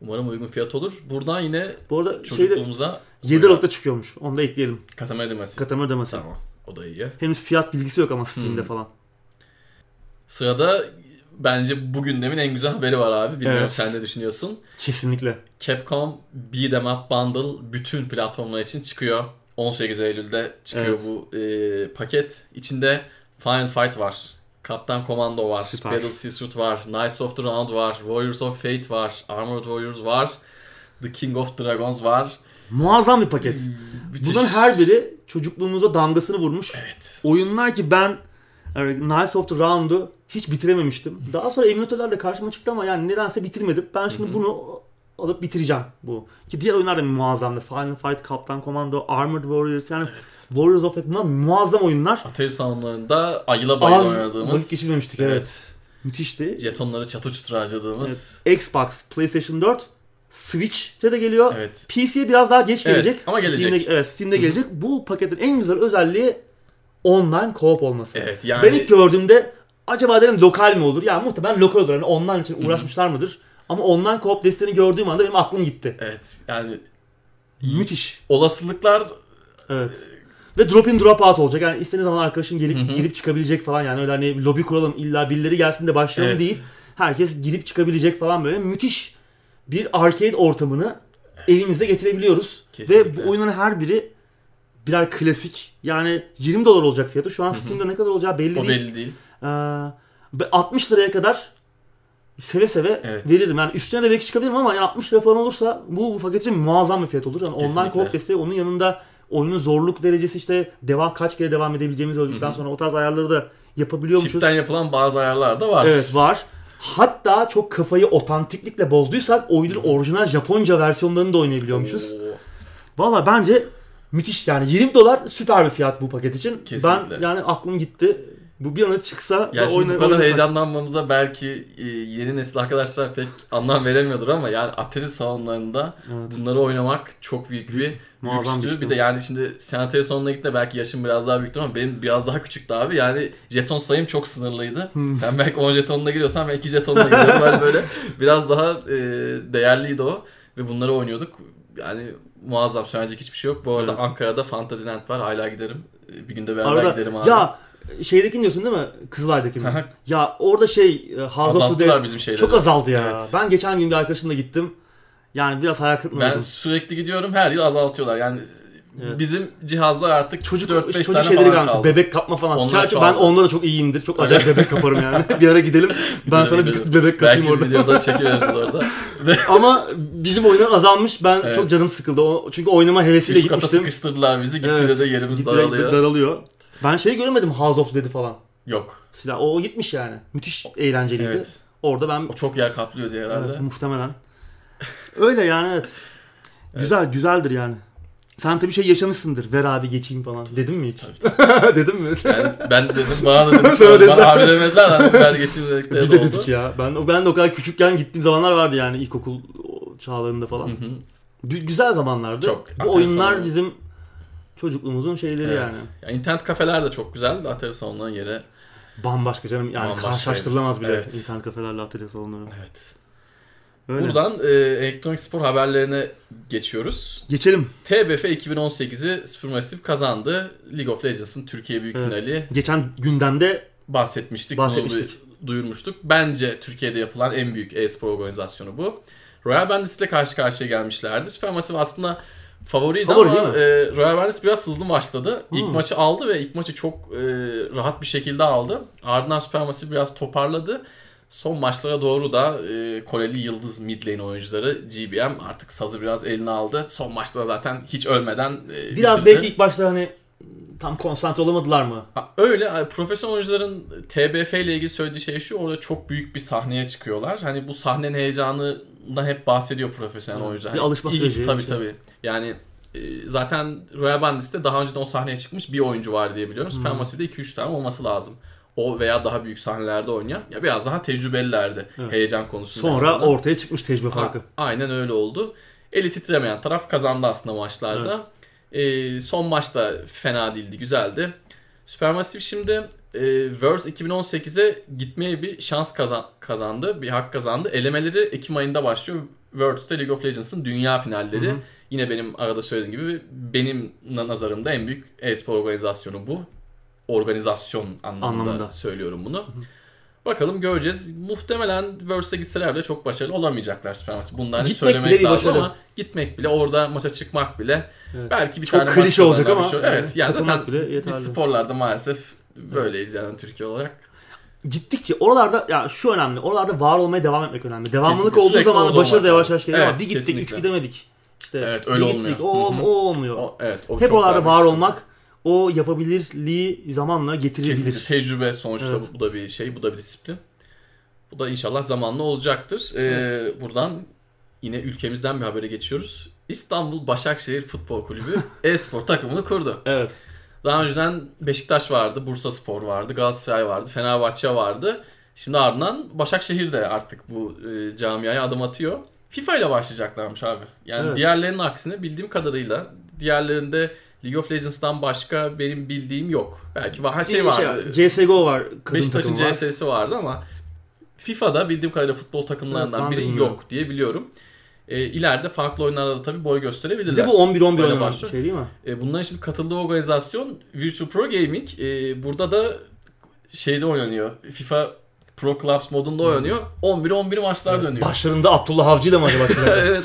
Umarım uygun fiyat olur. Buradan yine Bu arada şeyde çocukluğumuza 7 Aralık'ta çıkıyormuş. Onu da ekleyelim. katama edemezsin. Katamar demesi. Tamam. O da iyi. Henüz fiyat bilgisi yok ama Steam'de Hmm. falan. Sırada bence bu gündemin en güzel haberi var abi. Bilmiyorum Evet. sen ne düşünüyorsun. Kesinlikle. Capcom Beat'em Up Bundle bütün platformlar için çıkıyor. 18 Eylül'de çıkıyor Evet. bu e, paket. İçinde Final Fight var. Kaptan Commando var. Süper. Battle Sea var. Knights of the Round var. Warriors of Fate var. Armored Warriors var. The King of Dragons var. Muazzam bir paket. Müthiş. Bunların her biri çocukluğumuza damgasını vurmuş. Evet. Oyunlar ki ben yani Knights of the Round'u hiç bitirememiştim. Daha sonra emülatörlerle karşıma çıktı ama yani nedense bitirmedim. Ben şimdi bunu alıp bitireceğim bu. Ki diğer oyunlar da muazzamdı. Final Fight, Kaptan Commando, Armored Warriors yani Warriors of bunlar muazzam oyunlar. Atari salonlarında ayıla bayıla Az oynadığımız. vakit geçirmemiştik, evet. Müthişti. Jetonları çatır çutur harcadığımız. Xbox, PlayStation 4, Switch'te de geliyor. Evet. PC'ye biraz daha geç Evet, gelecek. ama gelecek. Steam'de, evet, Steam'de gelecek. Bu paketin en güzel özelliği online co-op olması. Evet yani Ben ilk gördüğümde acaba dedim lokal mi olur? Ya muhtemelen lokal olur. Yani online için uğraşmışlar mıdır? Ama online co-op desteğini gördüğüm anda benim aklım gitti. evet yani Müthiş. olasılıklar Evet. Ve drop in drop out olacak. Yani istediğin zaman arkadaşın gelip Hı hı. girip çıkabilecek falan. Yani öyle hani lobi kuralım illa birileri gelsin de başlayalım Evet. değil. Herkes girip çıkabilecek falan böyle müthiş bir arcade ortamını evimize getirebiliyoruz. Kesinlikle. Ve bu oyunların her biri birer klasik. Yani 20 dolar olacak fiyatı. Şu an Steam'de ne kadar olacağı belli o değil. belli değil. Ee, ve 60 liraya kadar seve seve Evet. veririm. Yani üstüne de belki çıkabilirim ama yani 60 lira falan olursa bu, bu paket için muazzam bir fiyat olur. Yani online Kesinlikle. co-op desteği onun yanında oyunun zorluk derecesi işte devam kaç kere devam edebileceğimizi öldükten sonra o tarz ayarları da yapabiliyormuşuz. Çipten yapılan bazı ayarlar da var. Evet var. Hatta çok kafayı otantiklikle bozduysak oyunun orijinal Japonca versiyonlarını da oynayabiliyormuşuz. Valla bence müthiş yani 20 dolar süper bir fiyat bu paket için. Kesinlikle. Ben yani aklım gitti. Bu bir ana çıksa Ya da şimdi oyna- bu kadar oynasak. heyecanlanmamıza belki e, yeni nesil arkadaşlar pek anlam veremiyordur ama yani Atari salonlarında Evet. bunları oynamak çok büyük bir Muazzam bir lükstü. Bir de yani şimdi sen Atari salonuna gittiğinde belki yaşın biraz daha büyüktür ama benim biraz daha küçüktü abi. Yani jeton sayım çok sınırlıydı. Hmm. Sen belki 10 jetonla giriyorsan ben 2 jetonla giriyorum. Ben böyle biraz daha e, değerliydi o ve bunları oynuyorduk. Yani muazzam söyleyecek hiçbir şey yok. Bu arada Evet. Ankara'da Fantasyland var. Hala giderim. E, Bir günde beraber Arada giderim abi. ya şeydekini diyorsun değil mi? Kızılay'dakini. Ya orada şey House of the bizim şeyleri. çok azaldı ya. Evet. Ben geçen gün bir arkadaşımla gittim. Yani biraz hayal kırıklığına Ben sürekli gidiyorum her yıl azaltıyorlar. Yani Evet. bizim cihazlar artık Çocuk, 4-5 çocuk tane şeyleri falan kaldı. Bebek kapma falan. Onlar Gerçi ben da çok iyiyimdir. Çok acayip bebek kaparım yani. bir ara gidelim. Ben sana bir bebek kapayım Belki orada. bir videoda çekiveririz orada. Ama bizim oyunlar azalmış. Ben Evet. çok canım sıkıldı. O, çünkü oynama hevesiyle üst kata gitmiştim. sıkıştırdılar bizi. Gitgide Evet. de yerimiz Gitgide daralıyor. daralıyor. Ben şeyi göremedim House of Dead'i falan. Yok. Silah o, gitmiş yani. Müthiş eğlenceliydi. Evet. Orada ben O çok yer kaplıyor diye herhalde. evet, muhtemelen. Öyle yani evet. Güzel güzeldir yani. Sen tabii şey yaşamışsındır. Ver abi geçeyim falan. Dedim mi hiç? Dedim mi? Yani ben de dedim bana da dedim. Bana abi demediler. Hani ver geçin dedikleri Bir de oldu. dedik ya. Ben ben de o kadar küçükken gittiğim zamanlar vardı yani ilkokul çağlarında falan. Hı hı. Gü- güzel zamanlardı. Çok Bu oyunlar oldu. bizim çocukluğumuzun şeyleri Evet. yani. Ya internet kafeler de çok güzel. Atari salonların yeri. Bambaşka canım yani Bambaşka. karşılaştırılamaz bile Evet. internet kafelerle atölye salonları. Evet. Öyle. Buradan e, elektronik spor haberlerine geçiyoruz. Geçelim. TBF 2018'i Supermassive kazandı. League of Legends'ın Türkiye büyük Evet. finali Geçen gündemde bahsetmiştik. Bahsetmiştik. Bunu duyurmuştuk. Bence Türkiye'de yapılan en büyük e-spor organizasyonu bu. Royal Bandits ile karşı karşıya gelmişlerdi. Supermassive aslında favoriydi Favori ama e, Royal Bandits biraz hızlı başladı. İlk Hmm. maçı aldı ve ilk maçı çok e, rahat bir şekilde aldı. Ardından Supermassive biraz toparladı. Son maçlara doğru da e, Koreli yıldız mid lane oyuncuları GBM artık sazı biraz eline aldı. Son maçta zaten hiç ölmeden e, biraz bitirdi. belki ilk başta hani tam konsantre olamadılar mı? Ha, Öyle yani profesyonel oyuncuların TBF ile ilgili söylediği şey şu orada çok büyük bir sahneye çıkıyorlar. Hani bu sahnenin heyecanından hep bahsediyor profesyonel Evet, oyuncular. bir Hani alışma ilk- süreci, Tabii şey. tabii. Yani e, zaten Royal Bandits'te daha önceden o sahneye çıkmış bir oyuncu var diye biliyorum. Hmm. Supermassive'de 2-3 tane olması lazım. O veya daha büyük sahnelerde oynayan ya biraz daha tecrübelilerdi Evet. heyecan konusunda. Sonra ortaya çıkmış tecrübe farkı. A- aynen öyle oldu. Eli titremeyen taraf kazandı aslında maçlarda. Ee, son maçta fena değildi, güzeldi. Supermassive şimdi e, Worlds 2018'e gitmeye bir şans kazan- kazandı, bir hak kazandı. Elemeleri Ekim ayında başlıyor. Worlds'te League of Legends'ın dünya finalleri. Hı hı. Yine benim arada söylediğim gibi benim na- nazarımda en büyük e-spor organizasyonu bu. Organizasyon anlamında, Anlamında. söylüyorum bunu. Bakalım göreceğiz. Muhtemelen Worlds'e gitseler bile çok başarılı olamayacaklar Supermassive. Bundan hiç Gitmek söylemek bile lazım ama gitmek bile orada maça çıkmak bile Evet. belki bir Çok tane klişe olacak ama şey- yani Evet yani zaten bile biz sporlarda maalesef böyleyiz yani Türkiye olarak. gittikçe oralarda ya şu önemli. Oralarda var olmaya devam etmek önemli. Devamlılık Kesinlikle, olduğu zaman başarı da yavaş yavaş geliyor ama Evet, bir gittik, kesinlikle. üç gidemedik. İşte Evet, öyle bir olmuyor. gittik, o, o olmuyor. O, evet, o Hep oralarda var olmak o yapabilirliği zamanla getirebilir. Kesinlikle tecrübe sonuçta Evet. bu, bu da bir şey, bu da bir disiplin. Bu da inşallah zamanla olacaktır. Ee, buradan yine ülkemizden bir habere geçiyoruz. İstanbul Başakşehir Futbol Kulübü e-spor takımını kurdu. Evet. Daha önceden Beşiktaş vardı, Bursa Spor vardı, Galatasaray vardı, Fenerbahçe vardı. Şimdi ardından Başakşehir de artık bu e, camiaya adım atıyor. FIFA ile başlayacaklarmış abi. Yani Evet. diğerlerinin aksine bildiğim kadarıyla diğerlerinde League of Legends'tan başka benim bildiğim yok. Belki var, şey Bir vardı. CSGO var. Beşiktaş'ın var. CS'si vardı ama FIFA'da bildiğim kadarıyla futbol takımlarından Evet, biri yok diye biliyorum. E, ileride farklı oyunlarda da tabii boy gösterebilirler. Bir de bu 11-11 Böyle oynanan başlıyor. şey değil mi? E, bunların şimdi katıldığı organizasyon Virtual Pro Gaming. E, burada da şeyde oynanıyor. FIFA Pro Clubs modunda oynanıyor. 11-11 maçlar dönüyor. Başlarında Abdullah Avcı ile mi acaba? evet.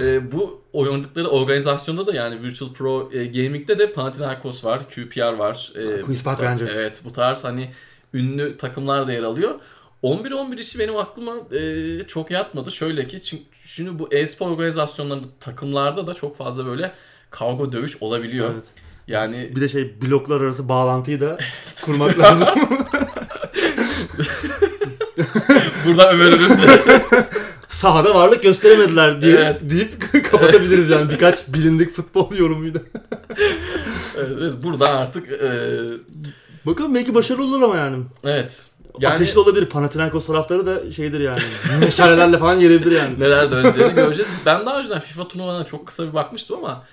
E, bu oynadıkları organizasyonda da yani Virtual Pro e, Gaming'de de Panathinaikos var, QPR var. E, Queen's Park Rangers. Evet, bu tarz hani ünlü takımlar da yer alıyor. 11-11 işi benim aklıma e, çok yatmadı. Şöyle ki çünkü şimdi bu e-spor organizasyonlarında takımlarda da çok fazla böyle kavga dövüş olabiliyor. evet. Yani Bir de şey bloklar arası bağlantıyı da kurmak lazım. burada Ömer'in de Sahada varlık gösteremediler diye Evet. deyip kapatabiliriz yani birkaç bilindik futbol yorumuyla. Evet, evet, burada artık e, Bakalım belki başarılı olur ama yani. evet. Yani Ateşli olabilir. Panathinaikos taraftarı da şeydir yani. Meşalelerle falan gelebilir yani. neler döneceğini göreceğiz. Ben daha önceden FIFA turnuvalarına çok kısa bir bakmıştım ama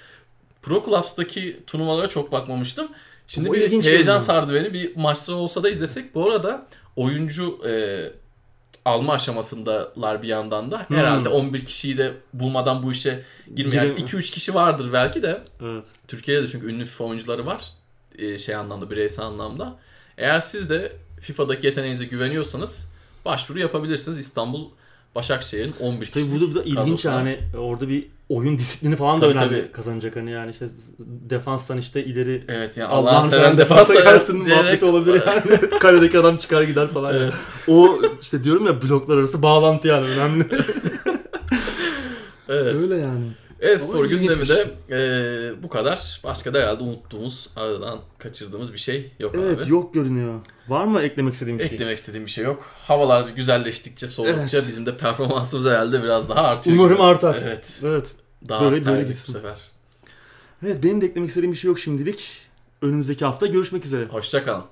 Pro Clubs'taki turnuvalara çok bakmamıştım. Şimdi O bir heyecan sardı beni. Bir maçta olsa da izlesek. Bu arada oyuncu e, alma aşamasındalar bir yandan da. Hmm. Herhalde 11 kişiyi de bulmadan bu işe girmeyen Girin- 2-3 kişi vardır belki de. Evet. Türkiye'de de çünkü ünlü FIFA oyuncuları var. Ee, şey anlamda, bireysel anlamda. Eğer siz de FIFA'daki yeteneğinize güveniyorsanız başvuru yapabilirsiniz. İstanbul Başakşehir'in 11 Tabii kişilik burada da ilginç kadrosu var. yani orada bir oyun disiplini falan Tabii, da önemli tabii. kazanacak hani yani işte defanstan işte ileri Evet yani Allah'ın seven defansa defansa gelsin muhabbeti olabilir yani. Kaledeki adam çıkar gider falan yani. Evet. O işte diyorum ya bloklar arası bağlantı yani önemli. Evet. Öyle yani. E-spor gündemi de e, bu kadar. Başka da herhalde unuttuğumuz, aradan kaçırdığımız bir şey yok Evet abi. yok görünüyor. Var mı eklemek istediğim bir şey? Eklemek istediğim bir şey yok. Havalar güzelleştikçe, soğudukça Evet. bizim de performansımız herhalde biraz daha artıyor. Umarım gibi. artar. Evet. Evet. Daha Böyle- az böyle bu sefer. Evet benim de eklemek istediğim bir şey yok şimdilik. Önümüzdeki hafta görüşmek üzere. Hoşça kalın.